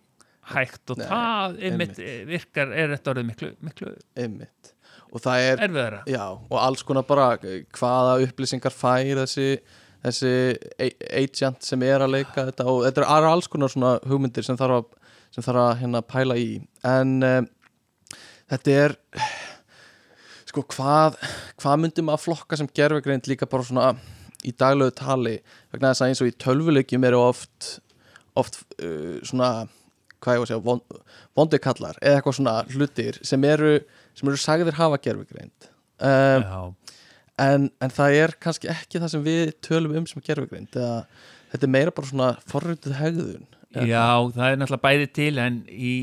Speaker 3: hægt og
Speaker 2: Nei,
Speaker 3: það einmitt,
Speaker 2: einmitt.
Speaker 3: virkar, er þetta orðið miklu, miklu
Speaker 2: einmitt. Og það er,
Speaker 3: erfiðara.
Speaker 2: Já, og alls konar bara hvaða upplýsingar fær þessi þessi agent sem er að leika þetta og þetta eru alls konar svona hugmyndir sem þarf að, sem þarf að hérna pæla í. En um, þetta er sko hvað hvað myndi maður flokka sem gerfegreind líka bara svona í daglegu tali? Vegna þess að eins og í tölvuleikjum eru oft oft uh, svona hvað ég var að segja, von, vondikallar eða eitthvað svona hlutir sem eru sem eru sagðir hafa gerfugreind um,
Speaker 3: Já,
Speaker 2: en, en það er kannski ekki það sem við tölum um sem gerfugreind eða þetta er meira bara svona forröndið hegðun
Speaker 3: já, það er náttúrulega bæði til en í,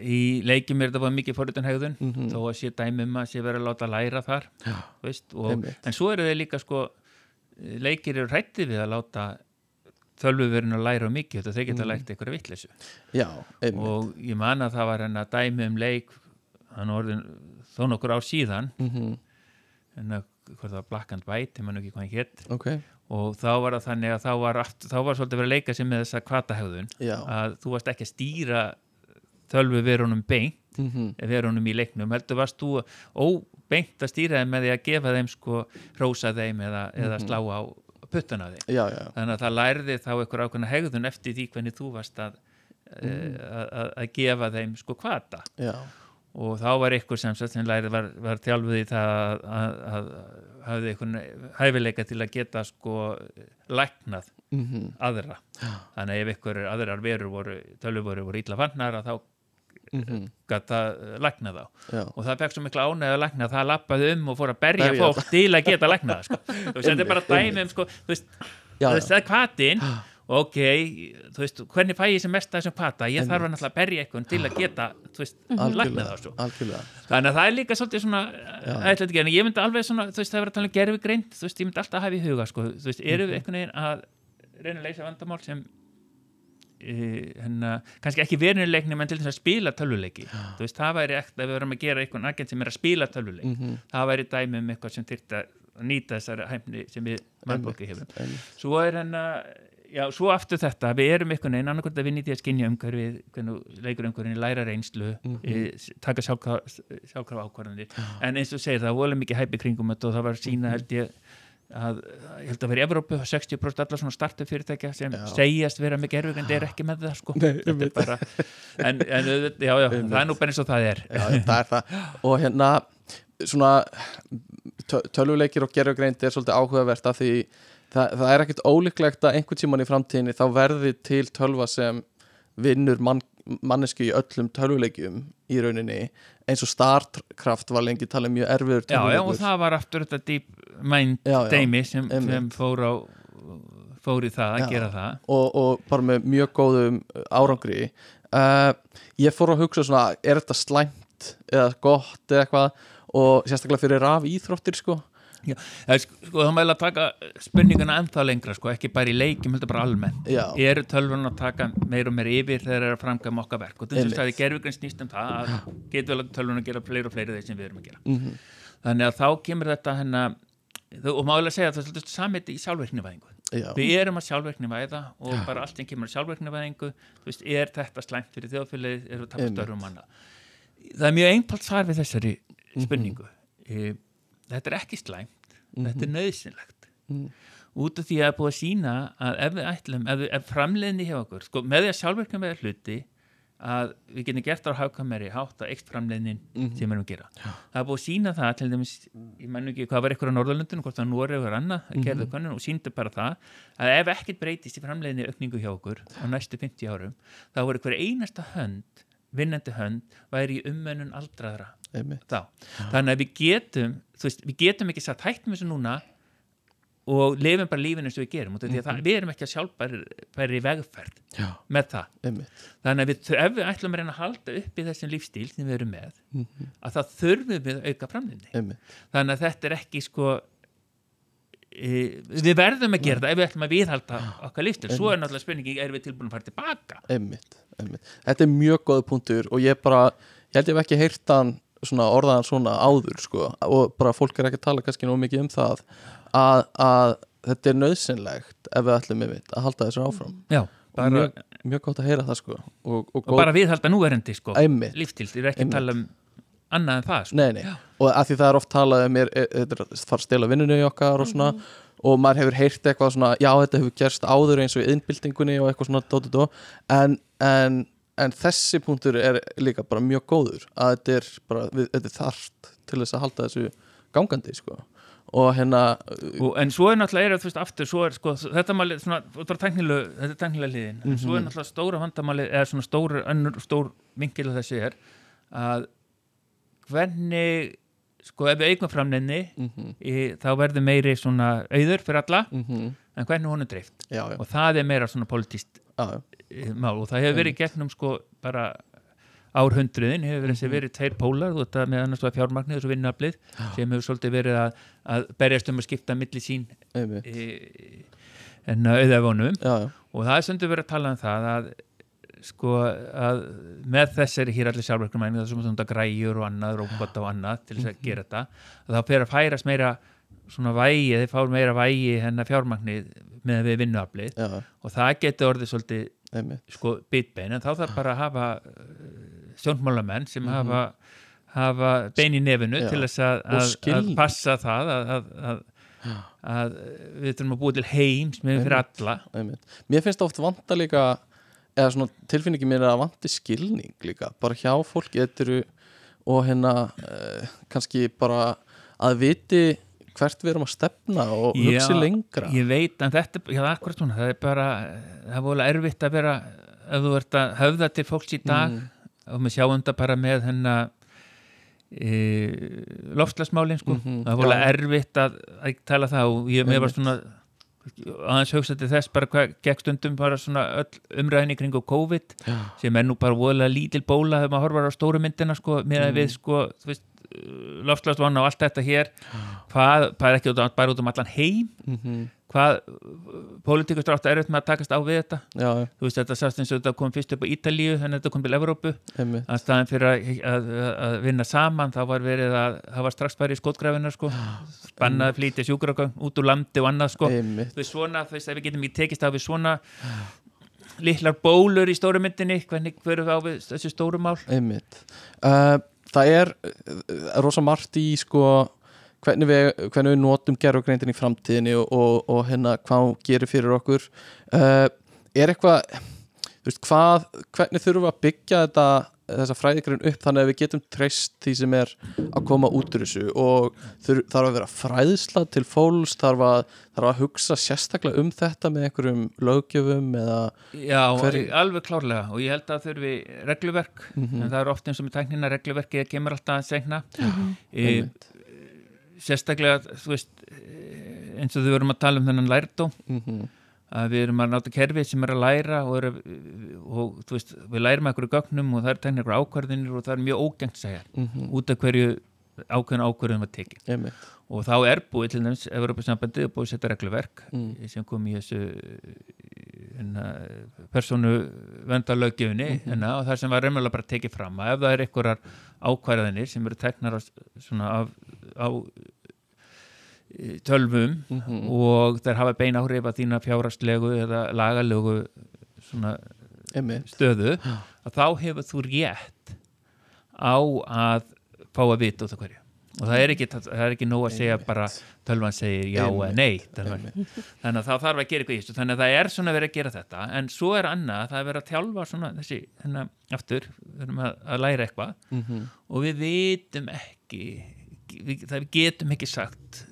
Speaker 3: í leikjum er þetta bara mikið forritun hegðun
Speaker 2: Mhm.
Speaker 3: þó að sé dæmum að sé verið að láta læra þar
Speaker 2: Já,
Speaker 3: veist, og, en svo eru þeir líka sko leikir eru hrættið við að láta þölvuverinu að læra mikið þetta þeir geta einhverja vitleysu.
Speaker 2: Já, einmitt.
Speaker 3: Og ég man að það var henn að dæmi um leik orðin þó nokkur ár síðan.
Speaker 2: Mm
Speaker 3: en að hvort það var Black and White, ég man ekki hvað hann hétt
Speaker 2: ok,
Speaker 3: og þá var það þannig að þá var, aftur, þá var svolítið verið að leika sig með þessa kvatahegðun
Speaker 2: já.
Speaker 3: Að þú varst ekki að stýra þölvu verunum beint
Speaker 2: mm
Speaker 3: verunum í leiknum, heldur varst þú óbeint að stýra þeim með því að gefa þeim sko, hrósa þeim eða, eða
Speaker 2: Mhm.
Speaker 3: slá á puttana þeim
Speaker 2: já, já,
Speaker 3: þannig að það lærði þá eitthvað ákveðna hegðun eftir því hvernig þú varst að, mm. að, gefa þeim sko kvata
Speaker 2: já.
Speaker 3: Og þá var ykkur sem, sem lærið var, var þjálfuð í það að, hafði einhvern hæfileika til að geta sko læknað
Speaker 2: mm
Speaker 3: aðra. Þannig að ef ykkur aðrar verur voru tölvuvoru voru illa vannar að þá
Speaker 2: -hmm.
Speaker 3: gata lækna þá.
Speaker 2: Já,
Speaker 3: og það fekk svo mikla ánægð að lækna að það lappaði um og fór að berja,
Speaker 2: Berja
Speaker 3: fólk til að geta lækna það sko. [LAUGHS] þú veist, þetta er bara dæmi um sko, þú veist, það er kvatin ok, þú veist, hvernig fæ ég sem mest að þessum kvata, ég þarf að náttúrulega að berja eitthvað til að geta, þú veist, lækna
Speaker 2: algjörlega,
Speaker 3: það
Speaker 2: algjörlega.
Speaker 3: Þannig að það er líka svolítið svona ætla ekki, en ég myndi alveg svona, þú veist, það er verið að tala um gerfi greint, þú veist, ég myndi alltaf hafa í huga sko, þú veist, eru við einhvern veginn að reyna að leysa vandamál sem hennar, kannski ekki veruleikni menn til þess að spila tölvuleiki. Þú veist, það væri ekkert að við verum að gera einhvern agent sem er að spila tölvuleik
Speaker 2: mm
Speaker 3: það væri dæmi um eitthvað sem þyrfti að nýta þessari hæfni sem við mannbólki hefum svo er hennar Já, svo aftur þetta, við erum einhvern veginn annarkvæmt að vinna í því að skinja umhverfið, hvernig leikur umhverfið, læra reynslu, mm
Speaker 2: Mhm.
Speaker 3: taka sjálfkrafa ákvarðanir, en eins og segir það, voru mikið hæpi kringum þetta og það var
Speaker 2: Mhm.
Speaker 3: sína held ég að, ég held að í Evrópu 60% allar svona startup fyrirtækja sem
Speaker 2: Já.
Speaker 3: segjast vera með gerfug en þeir eru ekki með það sko, [LAUGHS]
Speaker 2: Nei,
Speaker 3: er
Speaker 2: einmitt.
Speaker 3: bara en, en auðvitað- já, já,
Speaker 2: Einmitt.
Speaker 3: það er nú bara eins og það er
Speaker 2: það er það og hérna svona tö- tölvuleikir og gerfugreind er svolítið áhugavert af því það, það er ekkit ólíklegt að einhvern tíman í framtíðinni þá verði til tölva sem vinnur mann, mannesku í öllum tölvuleikjum í rauninni eins og Starcraft var lengi talið mjög erfiður
Speaker 3: Já, já, og
Speaker 2: tölvuleikur.
Speaker 3: það var aftur þetta deep mind deimi sem, sem fór á fór í það að
Speaker 2: Já.
Speaker 3: gera það.
Speaker 2: og, og bara með mjög góðum árangri. Uh, ég fór að hugsa svona er þetta slæmt eða gott eða eitthvað? Og sérstaklega fyrir raf íþróttir sko
Speaker 3: Já, það er sko, sko, það mæla að taka spurninguna ennþá lengra, sko, ekki bara í leikjum heldur bara almennt.
Speaker 2: Já.
Speaker 3: Eru tölvun að taka meir og meir yfir þegar þeir eru að framkvæma okkar verk og þess að það er gerfugræn snýst um það að getur vel að tölvun að gera fleiri og fleiri þeir sem við erum að gera.
Speaker 2: mm
Speaker 3: Þannig að þá kemur þetta hennar og málega segja að það er samið í sjálfverknivæðingu.
Speaker 2: Já,
Speaker 3: Við erum að sjálfverknivæða og bara allt sem kemur að sjálfverknivæðingu, þú veist, er þetta slæmt fyrir þjóðfélagið, eru að tapa
Speaker 2: Einmitt.
Speaker 3: störfum manna. Það er mjög einfalt svar við þessari
Speaker 2: Mhm.
Speaker 3: spurningu. Mm Þetta er ekki slæmt þetta er nöðsynlegt
Speaker 2: Mhm.
Speaker 3: út af því að það er búið að sína að ef við ætlum, ef, ef framleiðni hjá okkur sko, með því að sjálfverkna með hluti að við getum gert á hafkameri hátt að eitt framleiðnin
Speaker 2: Mhm.
Speaker 3: sem við erum að gera það er búið að sína það til dæmis ég menn ekki hvað var eitthvað á Norðurlundinu hvort það Nóri og annað að gerðu
Speaker 2: Mhm.
Speaker 3: konun og síndi bara það að ef ekkert breytist í framleiðni aukningu hjá okkur á næstu 50 árum þá voru hver einasta hönd vinnandi hönd væri í ummönnun aldraðra. Þannig að við getum, veist, við getum ekki satt hættum þessu núna og lifum bara lífinu og við gerum. Því að það, við erum ekki að sjálfbæri vegferð
Speaker 2: Já,
Speaker 3: með það.
Speaker 2: Einmitt.
Speaker 3: Þannig að við, ef við ætlum að reyna að halda upp í þessum lífstíl sem við erum með að það þurfum við að auka framlinni þannig að þetta er ekki sko e, við verðum að gera það ef við ætlum að viðhalda okkar lífstíl. Svo er náttúrulega spurningi, erum við tilbúin að fara tilbaka?
Speaker 2: Einmitt, einmitt. Þetta er mjög góð punktur og ég bara ég held ég hef ekki heyrt hann svona orðaðan svona áður sko og bara fólk er ekki að tala kannski nóg mikið um það að, að þetta er nöðsynlegt ef við ætlum einmitt að halda þessu áfram
Speaker 3: já, bara,
Speaker 2: mjög, mjög gott að heyra það sko og, og,
Speaker 3: og bara viðhalda núverendi sko,
Speaker 2: Einmitt.
Speaker 3: lífstíl, þið er ekki að tala um annað en það sko.
Speaker 2: Nei, nei, og að því það er oft talað um þetta er að fara að stela vinnunni í okkar og svona, og maður hefur heyrt eitthvað svona, já, þetta hefur gerst áður eins og í innbyltingunni og eitthvað svona dó, dó, dó. En, en, en þessi punktur er líka bara mjög góður að þetta er bara, við, þetta er þarft til þess að halda þessu gangandi, sko. Og hérna,
Speaker 3: og, en svo er náttúrulega, er, veist, aftur er sko, þetta máli, svona, þetta er tæknilega þetta tæknilega liðin, en svo er náttúrulega stóra vandamáli eða svona stór, önnur stór vinkil af þessu er að hvernig sko ef við eigum framnefni
Speaker 2: mm
Speaker 3: þá verður meiri svona auður fyrir alla,
Speaker 2: -hmm,
Speaker 3: en hvernig hún er dreift. Og það er meira svona politíst eh, mál og það hefur verið gegnum sko bara árhundruðin hefur verið,
Speaker 2: Mhm.
Speaker 3: verið tveir pólar. Þú veist að með annars var fjármagnið og svo vinnuaflið sem hefur svolítið verið að, að berjast um að skipta milli sín e, en
Speaker 2: já, já,
Speaker 3: og það er stundu verið að tala um það að sko að með þessari hér allir sjálfverknumæni það er svona græjur og annað, róbot og annað til þess að gera þetta að þá fer að færast meira svona vægi, þeir fá meira vægi hennar fjármagnið með við vinnuaflið. Og það getur orðið svolítið
Speaker 2: einmitt.
Speaker 3: sko bitbein. En þá þarf bara að hafa uh, sjónmálamenn sem hafa, hafa bein í nefinu.
Speaker 2: Já.
Speaker 3: til þess að, að, að passa það að, að, að, að við þurfum að búa til heim sem er fyrir alla.
Speaker 2: Einmitt. Mér finnst oft vanta líka eða svona tilfinningi mér er að vanti skilning líka, bara hjá eru og hérna uh, kannski bara að viti hvert við erum að stefna og hugsi
Speaker 3: Já,
Speaker 2: lengra
Speaker 3: ég veit en þetta, já það akkurat það er bara, það er volið erfitt að vera ef þú ert að höfða til fólks í dag
Speaker 2: Mm.
Speaker 3: og við sjáum þetta bara með hennar e, loftlasmálin sko,
Speaker 2: Mhm,
Speaker 3: það er volið
Speaker 2: já.
Speaker 3: erfitt að, að tala það og ég mér var svona aðeins hugsa til þess bara hvað gekk stundum bara svona öll umræðin í kringu COVID
Speaker 2: Já.
Speaker 3: sem er nú bara voðalega lítil bóla þegar maður horfar á stóru myndina sko með
Speaker 2: Mm.
Speaker 3: við sko veist lofslagsvanna og allt þetta hér hvað, bara ekki út, bara út um allan heim?
Speaker 2: Mhm.
Speaker 3: hvað pólitíkust átt erfitt með að takast á við þetta?
Speaker 2: Já, já,
Speaker 3: þú veist þetta sást eins og þetta kom fyrst upp á Ítalíu þannig að þetta kom til Evrópu. Að staðin fyrir að, að, að vinna saman þá var verið að það var strax bara í skotgræfinar sko. Spannað flýti sjúkragöng út úr landi og annað sko.
Speaker 2: Einmitt,
Speaker 3: þú veist svona, þú veist ef við getum ekki tekist á við svona litlar bólur í stóru myndinni hvernig fyrir við á við þessu stóru mál?
Speaker 2: Einmitt. Uh, það er uh, rosa margt í sko hvernig við, hvernig við notum gerðugreindin í framtíðinni og, og, og hérna hvað gerir fyrir okkur. Uh, er eitthvað þú veist, hvað, hvernig þurfum við að byggja þetta þessa fræðigrein upp þannig að við getum treyst því sem er að koma út úr þessu og þarf að vera fræðsla til fólks þarf að, þarf að hugsa sérstaklega um þetta með einhverjum löggjöfum eða
Speaker 3: Já,
Speaker 2: Hverju-
Speaker 3: alveg klárlega og ég held að þurfi regluverk
Speaker 2: Mhm.
Speaker 3: en það er oft eins og með tæknina regluverki það kemur alltaf að segna e,
Speaker 2: einmitt.
Speaker 3: sérstaklega þú veist eh, eins og þau verum að tala um þennan lærdóm
Speaker 2: Mhm.
Speaker 3: Að við erum að náta kerfi sem er að læra og, er, og veist, við lærum að einhverju gögnum og það er tegna einhverju ákvarðinir og það er mjög ógengt segja
Speaker 2: Mhm.
Speaker 3: út af hverju ákveðin ákvarðin var tekið
Speaker 2: einmitt
Speaker 3: og þá er búið til dæmis Evropasambandið er búið að setja regluverk
Speaker 2: Mm.
Speaker 3: sem kom í þessu hérna, persónu vendarlögjöfunni
Speaker 2: Mhm.
Speaker 3: hérna, og það sem var raunverulega bara tekið fram að ef það er einhverjar ákvarðanir sem eru teknar á, svona af, á tölvum
Speaker 2: Mhm.
Speaker 3: og þær hafa bein áhrif að þína fjárastlegu eða lagalegu stöðu að þá hefur þú rétt á að fá að vita út af hverju. Og það er ekki, það er ekki nóg að segja
Speaker 2: Einmitt.
Speaker 3: bara tölvan segir já eða nei þannig að þá þarf að gera eitthvað í þessu. Þannig að það er svona verið að gera þetta. En svo er annað, það er verið að þjálfa svona þessi, hérna, aftur við erum að, að læra eitthvað.
Speaker 2: Mhm.
Speaker 3: og við vitum ekki við, það við getum ekki sagt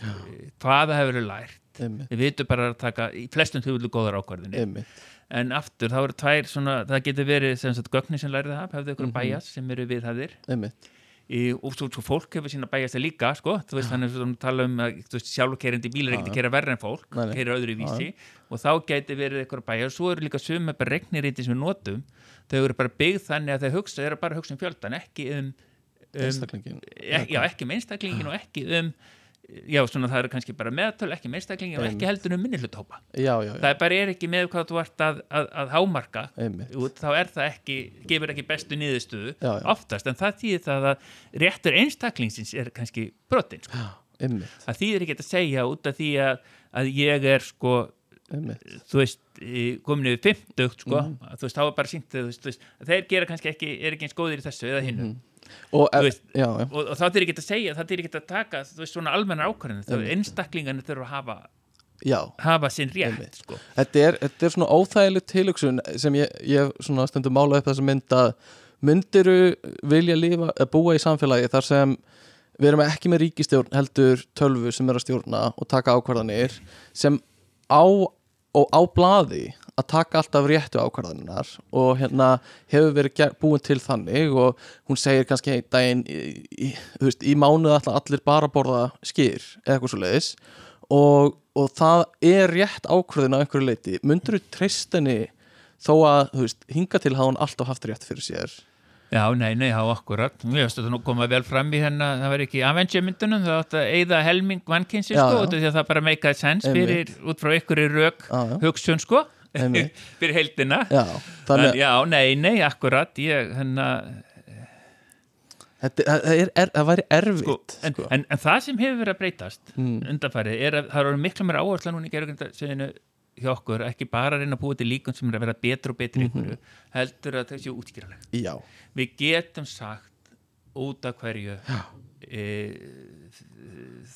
Speaker 3: hvað það hefur verið lært.
Speaker 2: Einmitt.
Speaker 3: Við vitum bara að taka í flestum þjóðlu góðar
Speaker 2: einmitt.
Speaker 3: En aftur þá eru tvær svona það getur verið sem sagt gögnin sem lærið það hefðu ykkur
Speaker 2: Mhm.
Speaker 3: bæjas sem eru viðhæðir
Speaker 2: einmitt.
Speaker 3: Í, og svo, svo fólk hefur sína bæjast það líka sko, þú veist, þannig að tala um að sjálfkerindi bílar er ekkert að kera verra en fólk kera öðru vísi. Og þá gæti verið eitthvað að bæja og svo eru líka suma bara regniriti sem við notum. Þau eru bara byggð þannig að þau hugsa, þau eru bara að hugsa um fjöldan ekki um, um ek, já, ekki um einstaklingin og [CLEARS THROAT] ekki um já, svona það eru kannski bara meðtöl ekki einstaklingin og ekki heldur um
Speaker 2: já,
Speaker 3: það er bara er ekki með hvað þú ert að, að, að hámarka. Út, þá er það ekki, gefur ekki bestu niðurstöðu
Speaker 2: Já, já.
Speaker 3: oftast, en það þýðir það að réttur einstaklingsins er kannski brotin sko. það þýðir ekki að segja út af því að, að ég er sko
Speaker 2: einmitt.
Speaker 3: þú veist, komin yfir 50 sko,
Speaker 2: Mhm.
Speaker 3: að þú veist, þá er bara sínt þeir gera kannski ekki, er ekki eins góðir í þessu eða hinnu
Speaker 2: og,
Speaker 3: Þú
Speaker 2: e,
Speaker 3: veist,
Speaker 2: já, já,
Speaker 3: og, og þá þýðir ekki að segja, það þýðir ekki að taka veist, svona almennar ákvarðinu, þá einstaklingarnir þurfa að hafa,
Speaker 2: já.
Speaker 3: hafa sinn rétt sko.
Speaker 2: þetta er, þetta er svona óþægileg tilhugsun sem ég, ég svona stundum mála upp mynd að myndiru vilja lifa, búa í samfélagi þar sem við erum ekki með ríkistjórn heldur tölvu sem er að stjórna og taka ákvarðanir sem á og á blaði að taka alltaf réttu ákvarðaninar og hérna hefur verið búin til þannig og hún segir kannski einn daginn í, í, veist, í mánuð alltaf allir bara borða skýr eða eitthvað svo leiðis og, og það er rétt ákvörðin á einhverju leiti myndur þú treyst henni þó að, veist, hinga til hafa hún alltaf haft rétt fyrir sér
Speaker 3: Já, nei, nei, já, akkurat Mér finnst þetta nú koma vel fram í hérna það var ekki Avenger myndunum, það átt að eigða helming mannkynnsi,
Speaker 2: Já,
Speaker 3: sko,
Speaker 2: já.
Speaker 3: af því að það bara meikaði sens fyrir, út frá ykkur í rök
Speaker 2: Já, já.
Speaker 3: hugsun, sko. [LAUGHS] fyrir heildina.
Speaker 2: Já, þannig
Speaker 3: Já, nei, nei, akkurat ég,
Speaker 2: þetta það er, er, væri
Speaker 3: sko,
Speaker 2: erfitt
Speaker 3: en,
Speaker 2: sko.
Speaker 3: en, en það sem hefur verið að breytast
Speaker 2: Mm.
Speaker 3: undanfærið er að það eru miklu meira áhersla núna í gerðugrindarsöðinu hjá okkur, ekki bara að reyna að búa til líkun sem er að vera betur og betur mm
Speaker 2: Mhm.
Speaker 3: ykkur heldur að það séu útskýraleg
Speaker 2: Já,
Speaker 3: við getum sagt út af hverju e,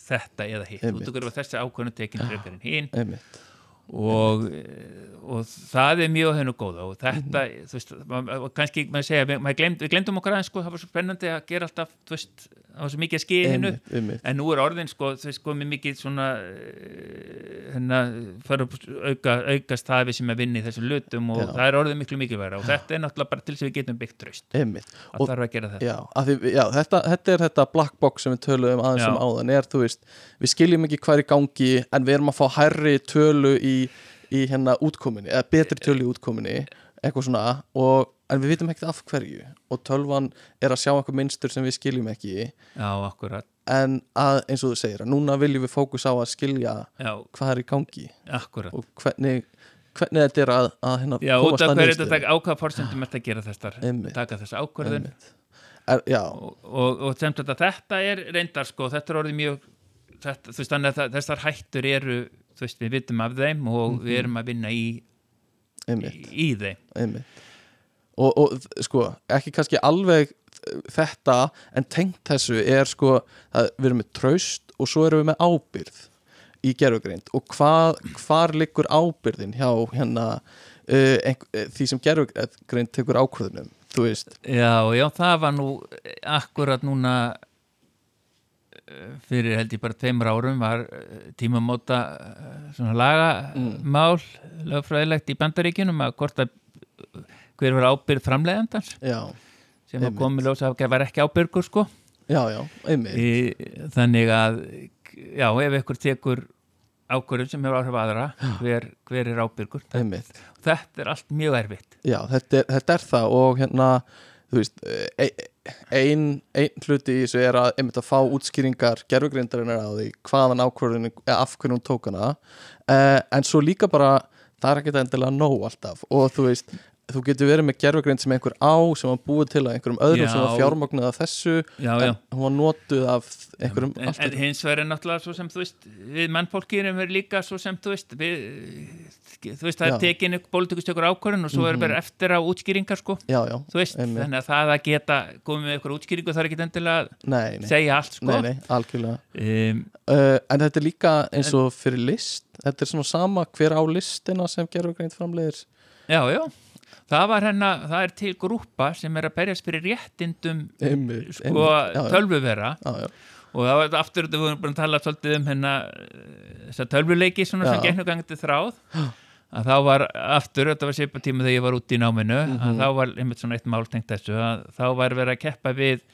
Speaker 3: þetta eða hitt. Út af hverju þessi ákvörðun tekin frekar en hinn og, og það er mjög hennu góða og þetta,
Speaker 2: Mhm.
Speaker 3: þú veist ma- og kannski maður segja, við, maður glemd, við glemdum okkur aðeins sko, það var svo spennandi að gera alltaf þú veist, það var svo mikið að
Speaker 2: einmitt, einmitt.
Speaker 3: en nú er orðin sko, þú veist, komið mikið svona eh, hérna, fara auka, aukast það sem er vinni í þessum lutum og
Speaker 2: Já.
Speaker 3: það er orðin miklu mikilværa og þetta er náttúrulega bara til þess að við getum byggt tröst
Speaker 2: einmitt.
Speaker 3: að
Speaker 2: Og-
Speaker 3: þarf að gera þetta
Speaker 2: Já, af því, já þetta, þetta er þetta black box sem við töluðum aðeins
Speaker 3: Já.
Speaker 2: um áðan er, þú veist, við skiljum ekki er í gangi en við erum að fá hærri tölu í, í hérna útkominni eða betri tölu í útkominni eitthvað svona, og, en við vitum ekkert af hverju. Og tölvan er að sjá einhver minnstur sem við skiljum ekki.
Speaker 3: Já, akkurat,
Speaker 2: en að, eins og þú segir, að núna viljum við fókus á að skilja
Speaker 3: já,
Speaker 2: hvað er í gangi.
Speaker 3: Akkurat.
Speaker 2: Og hvernig, hvernig þetta er að, að hérna,
Speaker 3: Já, út af
Speaker 2: að
Speaker 3: hverju þetta ákvað fórsendum er að gera þessar,
Speaker 2: Einmitt.
Speaker 3: taka þessa ákvörðun?
Speaker 2: Er, Já,
Speaker 3: og, og, og sem þetta, þetta er reyndar sko, þetta er orðið mjög þetta, veist, að þessar hættur eru veist, við vitum af þeim og við erum að vinna í,
Speaker 2: einmitt.
Speaker 3: í þeim.
Speaker 2: Og, og sko, ekki kannski alveg þetta, en tengt þessu er sko, að við erum með traust og svo erum við með ábyrð í gerfugreind og hvað, hvar liggur ábyrðin hjá hérna uh, einhver, því sem gerfugreind tekur ákvörðunum, þú veist?
Speaker 3: Já, já, það var nú akkurat núna eh, fyrir held ég bara tveimur árum var eh, tímamóta eh, svona lagamál lögfræðilegt í bandaríkjunum að hvort að hver var ábyrð framleiðandans.
Speaker 2: Já,
Speaker 3: sem að komi ljós að var ekki ábyrgur sko.
Speaker 2: Já, já,
Speaker 3: í, þannig að já, ef ykkur tekur ákvörðun sem hefur áhrif aðra hver, hver er ábyrgur? Þetta er allt mjög erfitt.
Speaker 2: Já, þetta er, þetta er það og hérna, þú veist e- ein, ein hluti í þessu er að einmitt að fá útskýringar gerfugrindarinnar á því hvaðan ákvörðun eða af hvernig hún tók hana. Uh, en svo líka bara, það er ekki endilega nóg alltaf. Og þú veist þú getur verið með gerfugrind sem einhver á sem var búið til að einhverjum öðrum
Speaker 3: Já.
Speaker 2: sem var fjármögnuð af þessu
Speaker 3: já,
Speaker 2: en hún var notuð af einhverjum
Speaker 3: en, en hins er náttúrulega svo sem þú veist við mannfólkirum er líka svo sem þú veist við, þú veist það
Speaker 2: Já.
Speaker 3: er tekin pólitíkustökur ákvörðun og svo er bara eftir á útskýringar sko.
Speaker 2: Já, já,
Speaker 3: veist, þannig að það að geta komið með ykkur útskýringu er ekki endilega að segja allt sko.
Speaker 2: Nei, nei
Speaker 3: Um,
Speaker 2: uh, en þetta er líka eins og fyrir list þetta er svona sama hver á listina sem gerfugrind framleiðir.
Speaker 3: Já, já það var hennar, það er til grúpa sem er að berjast fyrir réttindum
Speaker 2: einmitt,
Speaker 3: sko
Speaker 2: já, já.
Speaker 3: tölvuvera
Speaker 2: já, já.
Speaker 3: og það var aftur, við vorum búin að tala svolítið um hennar þessar tölvuleiki svona sem
Speaker 2: Já.
Speaker 3: gegnugangandi þráð að þá var aftur, þetta var svipa tíma þegar ég var út í náminu
Speaker 2: Mhm.
Speaker 3: að þá var einmitt svona eitt mál tengt þessu að þá var verið að keppa við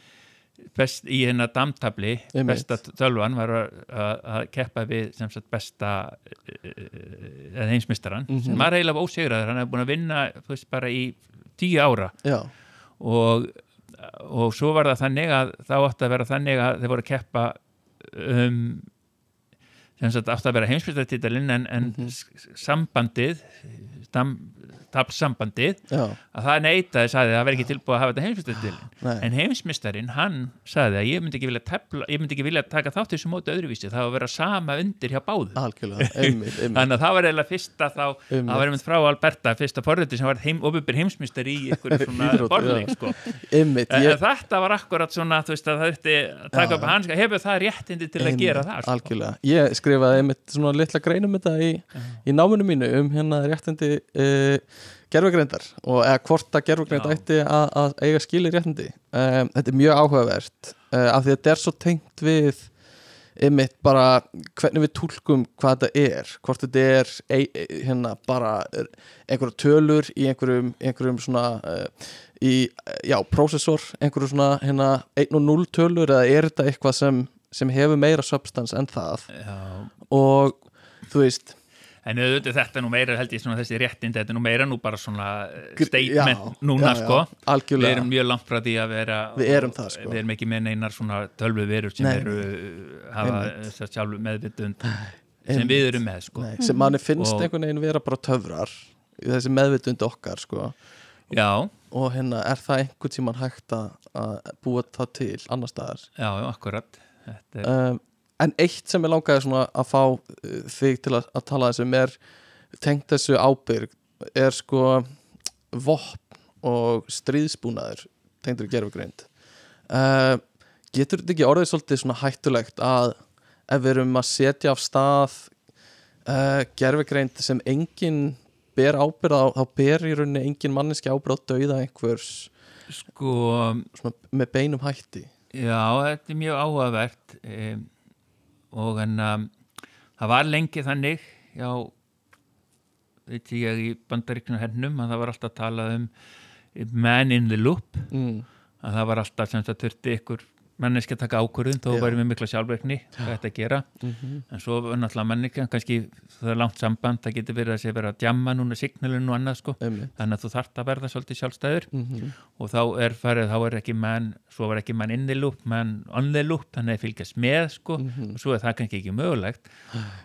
Speaker 3: best í hérna damtabli
Speaker 2: Einmitt.
Speaker 3: besta tölvan var að, keppa við sem sagt besta uh, heimsmystaran
Speaker 2: Mhm.
Speaker 3: sem var eiginlega ósigraður, hann hefði búin að vinna veist, bara í tíu ára
Speaker 2: já,
Speaker 3: og, og svo var það þannig að þá átti að vera þannig að þeir voru að keppa um sem sagt átti að vera heimsmyndartitalinn en, en
Speaker 2: Mhm.
Speaker 3: s- sambandið dam, tapsambandið
Speaker 2: já,
Speaker 3: að það neitaði, sagði að það verði ekki tilbúið að hafa þetta heimsmyndartitalinn
Speaker 2: nei,
Speaker 3: en heimsmyndarinn, hann sagði að ég myndi ekki vilja, tefla, ég myndi ekki vilja taka þátt þessu móti öðruvísi, það var að vera sama undir hjá báðu [LAUGHS] þannig að það var eiginlega fyrsta þá það var einmitt frá Alberta, fyrsta forriti sem var heim, opinbyr heimsmyndar í ykkur [LAUGHS] svona
Speaker 2: já.
Speaker 3: sko. þetta var akkurat svona veist að það þurfti að taka upp hanska. Hefur það réttindi til að gera það sko.
Speaker 2: ég skrifaði einmitt svona litla greinum þetta í, í náminu mínu um hérna réttindi uh, gerfugreindar og eða hvort að gerfugreind
Speaker 3: Já.
Speaker 2: ætti að, eiga skili réttindi um, þetta er mjög áhugavert uh, af því að þetta er svo tengt við einmitt bara hvernig við túlkum hvað þetta er hvort þetta er e, e, hérna bara er einhverja tölur í einhverjum, einhverjum svona uh, í, já, prósessor einhverjum svona hérna 1 og 0 tölur eða er þetta eitthvað sem, sem hefur meira substans en það
Speaker 3: Já.
Speaker 2: og þú veist
Speaker 3: en auðvitað þetta nú meira held ég svona þessi réttindi þetta nú meira nú bara svona eh, statement
Speaker 2: já,
Speaker 3: núna
Speaker 2: já,
Speaker 3: sko.
Speaker 2: já,
Speaker 3: við
Speaker 2: algjörlega
Speaker 3: erum mjög langt frá því að vera
Speaker 2: Við erum það, sko.
Speaker 3: við erum ekki með neinar svona tölvu verur sem
Speaker 2: Nei,
Speaker 3: eru hafa þess að sjálfu meðvitund sem við erum með sko.
Speaker 2: Nei, sem manni finnst
Speaker 3: Og-
Speaker 2: einhvern veginn vera bara töfrar þessi meðvitund okkar sko.
Speaker 3: já,
Speaker 2: og hérna er það einhvern tímann hægt að, búa það til annar staðar?
Speaker 3: Já, já, akkurat. Þetta er,
Speaker 2: um, en eitt sem ég langaði svona að fá uh, þig til að, að tala þessum er tengt þessu ábyrg er sko vopn og stríðsbúnaður tengdur gerfugreind uh, getur þetta ekki orðið svolítið svona hættulegt að ef við erum að setja af stað uh, gerfugreind sem enginn ber ábyrð á, þá ber í rauninni enginn manneski ábyrð á dauða einhvers
Speaker 3: sko
Speaker 2: svona, með beinum hætti?
Speaker 3: Já, þetta er mjög áhugavert um, og en um, það var lengi þannig já veit ég í bandaríknu hennum að það var alltaf að tala um man in the loop
Speaker 2: mm.
Speaker 3: að það var alltaf sem það þurfti ykkur manneski að taka ákvörðun þó væri með mikla sjálfverkni hvað þetta gera.
Speaker 2: Mm
Speaker 3: en svo náttúrulega manneski kannski það er langt samband, það getur verið að sé verið að djamma núna signalinu og annað sko.
Speaker 2: Einmitt.
Speaker 3: Þannig að þú þarft að verða svolítið sjálfstæður.
Speaker 2: Mm
Speaker 3: og þá er farið, þá er ekki mann svo var ekki mann in the loop, mann on the loop þannig að fylgjast með sko.
Speaker 2: Mhm.
Speaker 3: og svo er það kannski ekki mögulegt.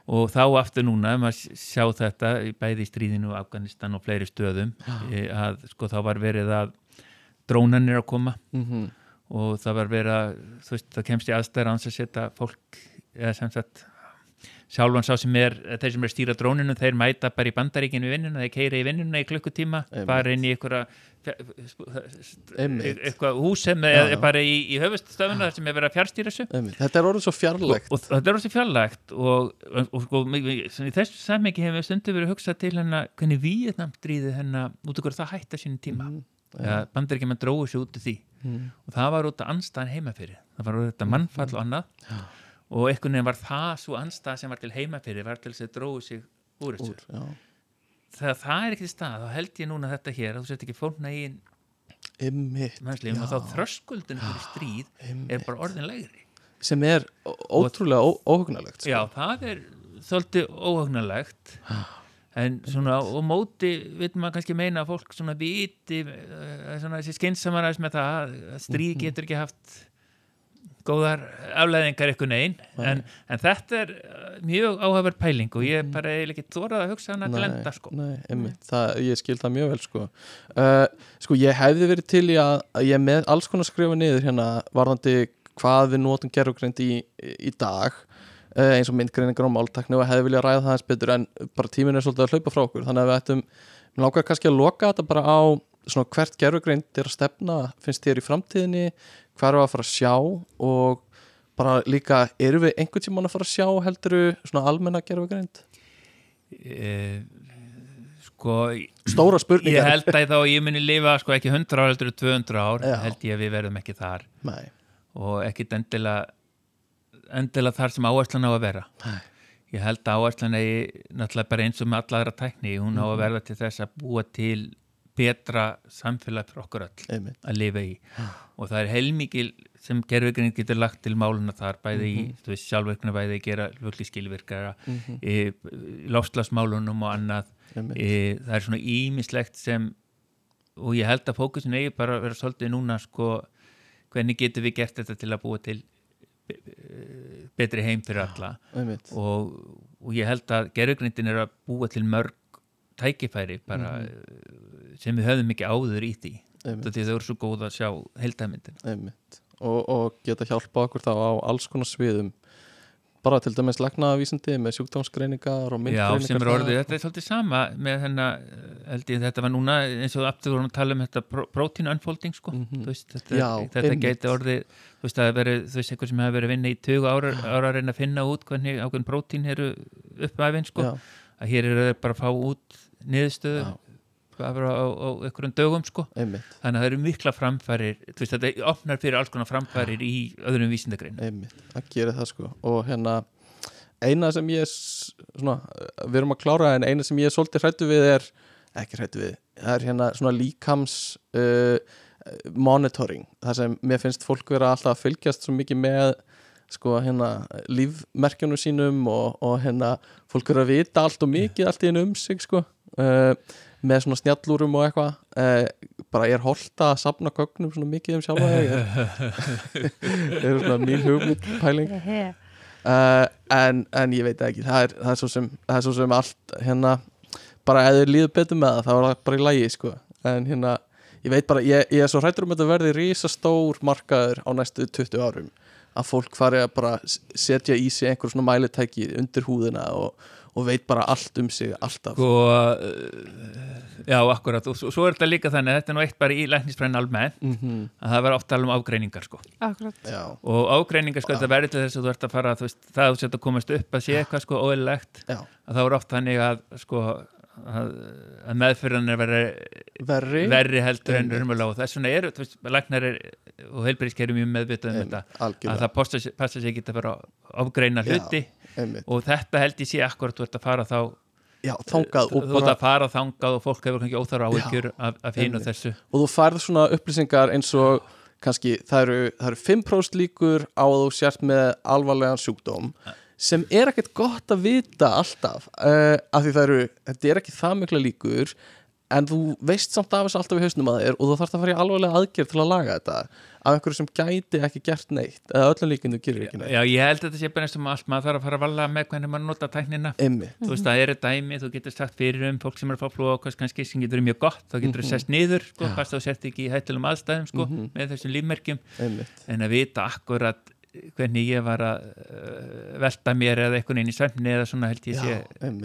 Speaker 3: Og þá aftur núna, maður sjá þetta bæði í stríðinu, Afganistan og fleiri stöðum e, að sko var verið að koma.
Speaker 2: -hmm.
Speaker 3: Og það var verið að þú veist, það kemst í aðstæður ans að setja fólk eða sem sagt sjálfan sá sem er, þeir sem er að stýra dróninu þeir mæta bara í bandaríkinu í vinnuna þeir keira í vinnuna í klukkutíma fara inn í einhverja
Speaker 2: Einmitt.
Speaker 3: eitthvað hús sem
Speaker 2: Já,
Speaker 3: er
Speaker 2: já.
Speaker 3: bara í, í höfustöfuna þar sem er verið að fjárstýra þessu
Speaker 2: Einmitt. Þetta er orðið svo fjarlægt
Speaker 3: og, og þetta er også fjarlægt og, og, og sko, í þessu sammengi hefur stundu verið hugsað til hennar hvernig Víetnam stríði hennar út okkur það hætta sínum tíma mm. ja, bandir ekki með dróðu sig út af því
Speaker 2: Mm.
Speaker 3: og það var út af anstæðan heima fyrir. Það var út af þetta mannfall og annað. Og einhvern veginn var það svo anstæð sem var til heima fyrir var til þess að dróðu sig úr þessu.
Speaker 2: Úr,
Speaker 3: þegar það er til stað þá held ég núna þetta hér að þú sett ekki fórna í mannslífum og þá þröskuldin fyrir stríð
Speaker 2: Einmitt.
Speaker 3: er bara orðin legri
Speaker 2: sem er ótrúlega óhugnalegt sko.
Speaker 3: Já, það er svolítið óhugnalegt en svona á móti vil maður kannski meina að fólk svona viti uh, svona þessi skynsamaræðis með það að stríð getur ekki haft góðar afleðingar ykkur negin en, en þetta er uh, mjög áhafur pæling og ég er bara eiginlega ekki þórað að hugsa hana til enda sko.
Speaker 2: nei, það, ég skil það mjög vel sko. Uh, sko ég hefði verið til í að, að ég með alls konar skrifa niður hérna varðandi hvað við notum gerfugreind í, í dag eins og myndgreiningar og máltakni og hefði viljað ræða það eins betur en bara tíminn er svolítið að hlaupa frá okkur þannig að við ættum, mér langar kannski að loka þetta bara á svona hvert gerfugreind er að stefna, finnst þér í framtíðinni hvað er að fara að sjá og bara líka, erum við einhvern tímann að fara að sjá helduru svona almenna gerfugreind?
Speaker 3: e, sko
Speaker 2: Stóra
Speaker 3: ég
Speaker 2: spurningar
Speaker 3: held að þá ég muni lifa sko ekki 100 ár heldur en 200 ár
Speaker 2: Já.
Speaker 3: held ég að við verðum ekki þar
Speaker 2: Nei,
Speaker 3: og ekkit endilega endilega þar sem áherslan á að vera.
Speaker 2: Nei.
Speaker 3: ég held að áherslan eigi náttúrulega bara eins og með alla aðra tækni. Hún á að verða til þess að búa til betra samfélag fyrir okkur öll
Speaker 2: einmitt,
Speaker 3: að lifa í. Og það er heilmikil sem gerfugrind getur lagt til máluna þar bæði í þú veist, sjálfverkna bæði að gera vögli skilvirkara
Speaker 2: Mhm.
Speaker 3: e, lofslagsmálunum og annað. E, það er svona ímislegt sem og ég held að fókusin eigi bara að vera svolítið núna sko hvernig getum við gert þetta til að búa til betri heim fyrir alla. og, og ég held að gerfugrindin er að búa til mörg tækifæri bara sem við höfðum ekki áður í því.
Speaker 2: Einmitt.
Speaker 3: því þau eru svo góð að sjá heildæmyndin
Speaker 2: einmitt. Og, og geta hjálpa okkur þá á alls konar sviðum. Bara til dæmis lagnavísindi með sjúkdómsgreiningar og
Speaker 3: Já,
Speaker 2: myndgreiningar
Speaker 3: sem er orðið, þetta er svolítið sama með hennar, held ég, þetta var núna eins og aftur vorum að tala um þetta pró- protein unfolding, sko,
Speaker 2: Mhm.
Speaker 3: þú veist þetta,
Speaker 2: Já,
Speaker 3: þetta geti orðið, þú veist, verið, þú veist, einhver sem hefur verið að vinna í 20 ára, ára að reyna að finna út hvernig ákveðin prótín eru uppæfin, sko, að hér eru þeir bara að fá út niðurstöðu
Speaker 2: Já.
Speaker 3: bara á, á einhverjum dögum, sko.
Speaker 2: Einmitt,
Speaker 3: þannig að það eru mikla framfærir þú veist, þetta opnar fyrir alls konar framfærir í öðrum vísindagrein
Speaker 2: einmitt, það gerir það sko. Og hérna eina sem ég svona, við erum að klára en eina sem ég er svolítið hrættu við er ekki hrættu við, það er hérna svona líkams uh, monitoring, það sem mér finnst fólk vera alltaf að fylgjast svo mikið með sko hérna lífmerkjunum sínum og, og hérna fólk eru að vita allt og mikið allt í einu um sig sko uh, með svona snjallúrum og eitthvað. Uh, bara ég er holta að safna gögnum svona mikið um sjálfa þig? [LAUGHS] Er svona mín hugmynd pæling. Uh, en, en ég veit það ekki það er, það, er svo sem, það er svo sem allt hérna bara þið líður betur með það þá er það bara í lægi sko. En hérna ég veit bara, ég, ég er svo hrættur um að þetta verði rísastór markaður á næstu 20 árum. Að fólk fari að bara setja í sig einhver svona mælitæki undir húðina og, og veit bara allt um sig alltaf.
Speaker 3: Sko uh, já, akkurat, og svo, svo er þetta líka þannig að þetta er nú eitt bara í læknisfræðin almenn
Speaker 2: mm
Speaker 3: að það verður oft tala um ágreiningar sko. Og ágreiningar sko, þetta verður til þess að þú ert að fara þú veist, það að þú sett að komast upp að sé eitthvað sko óeilegt,
Speaker 2: já,
Speaker 3: að það er oft þannig að sko að, að meðfyrðan er verið
Speaker 2: verri.
Speaker 3: verri heldur en raunverulega og þess vegna eru, þú veist, læknar er, og heilbærisk eru mjög meðvitað um þetta að
Speaker 2: algjörlega.
Speaker 3: það passa, sig- passa sig ekki að vera ágreina
Speaker 2: Já.
Speaker 3: hluti
Speaker 2: einmitt.
Speaker 3: og þetta held ég sé akkurat þú ert að fara þá
Speaker 2: já, þangað
Speaker 3: þú ert að fara þangað og fólk hefur kannski óþára áhyggjur af, hinn og þessu.
Speaker 2: Og þú færð svona upplýsingar eins og kannski það eru, það eru 5% líkur á að þú sért með alvarlegan sjúkdóm sem er ekkert gott að vita alltaf uh, af því það eru, þetta er ekki það mikla líkur en þú veist samt af þessu alltaf í hausnum að þér og þú þarfst að fara í alvarlega aðgerð til að laga þetta af einhverju sem gæti ekki gert neitt eða öllum líkinu gerir ekki neitt.
Speaker 3: Já, ég held að þetta sé bara eins og allt maður þarf að fara að vala með hvernig maður nota tæknina.
Speaker 2: Einmitt,
Speaker 3: þú veist, það eru dæmi, þú getur sagt fyrir um fólk sem er að fá flóa kannski sem getur mjög gott, þá getur þú
Speaker 2: Mhm.
Speaker 3: sest niður sko, fast þú sért ekki í hættulegum aðstæðum sko,
Speaker 2: Mhm.
Speaker 3: með þessum lífmerkjum. En að vita akkurat hvernig ég var að uh, velta mér eða einhvern veginn í svefni eða svona held ég sé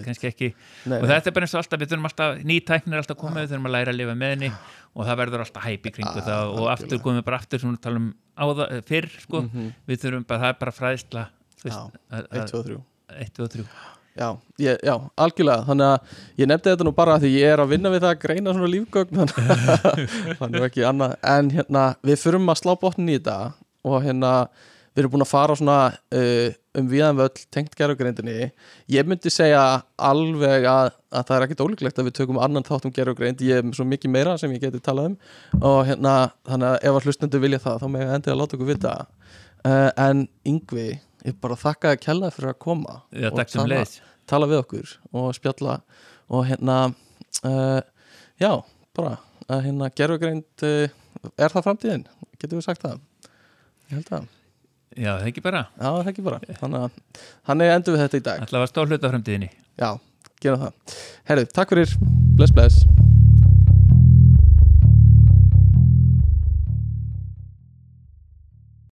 Speaker 3: kannski ekki,
Speaker 2: Nei,
Speaker 3: og þetta er bara eins og alltaf við þurfum alltaf, ný tæknir er alltaf komið við þurfum að læra að lifa með henni og það verður alltaf hæp í kringu
Speaker 2: Ah,
Speaker 3: það. Og
Speaker 2: algjörlega.
Speaker 3: aftur komum við bara aftur svona tala um áða, fyrr sko,
Speaker 2: Mhm.
Speaker 3: við þurfum bara, það er bara að-
Speaker 2: 1,
Speaker 3: að-
Speaker 2: 2, 3
Speaker 3: eitt, tvö og þrjú.
Speaker 2: Já, ég, já, algjörlega. Þannig að ég nefndi þetta nú bara því ég er að vinna við það að greina svona lífgögn þannig [LAUGHS] er ekki annað. En hérna, við fyrum að slá botnin í þetta og hérna, við erum búin að fara svona uh, um viðan völl tengt gerðugreindinni ég myndi segja alveg að, að það er ekkit ólíklegt að við tökum annan þátt um gerðugreind ég er svo mikið meira sem ég geti talað um. Og hérna, þannig að ef að hlustendur vilja það þá með endið að láta okkur vita. Uh, en Yngvi, ég bara þakka að kella fyrir að koma
Speaker 3: Já,
Speaker 2: og tala- tala við okkur og spjalla. Og hérna uh, já, bara að hérna gerfugreind uh, er það framtíðin, getur við sagt það? Ég held það,
Speaker 3: Já, það er ekki bara,
Speaker 2: já það er ekki bara. Þannig að þannig endur við þetta í dag.
Speaker 3: Alltaf að stóð hluta framtíðinni.
Speaker 2: Já, gerum það. Herru, takk fyrir, bless bless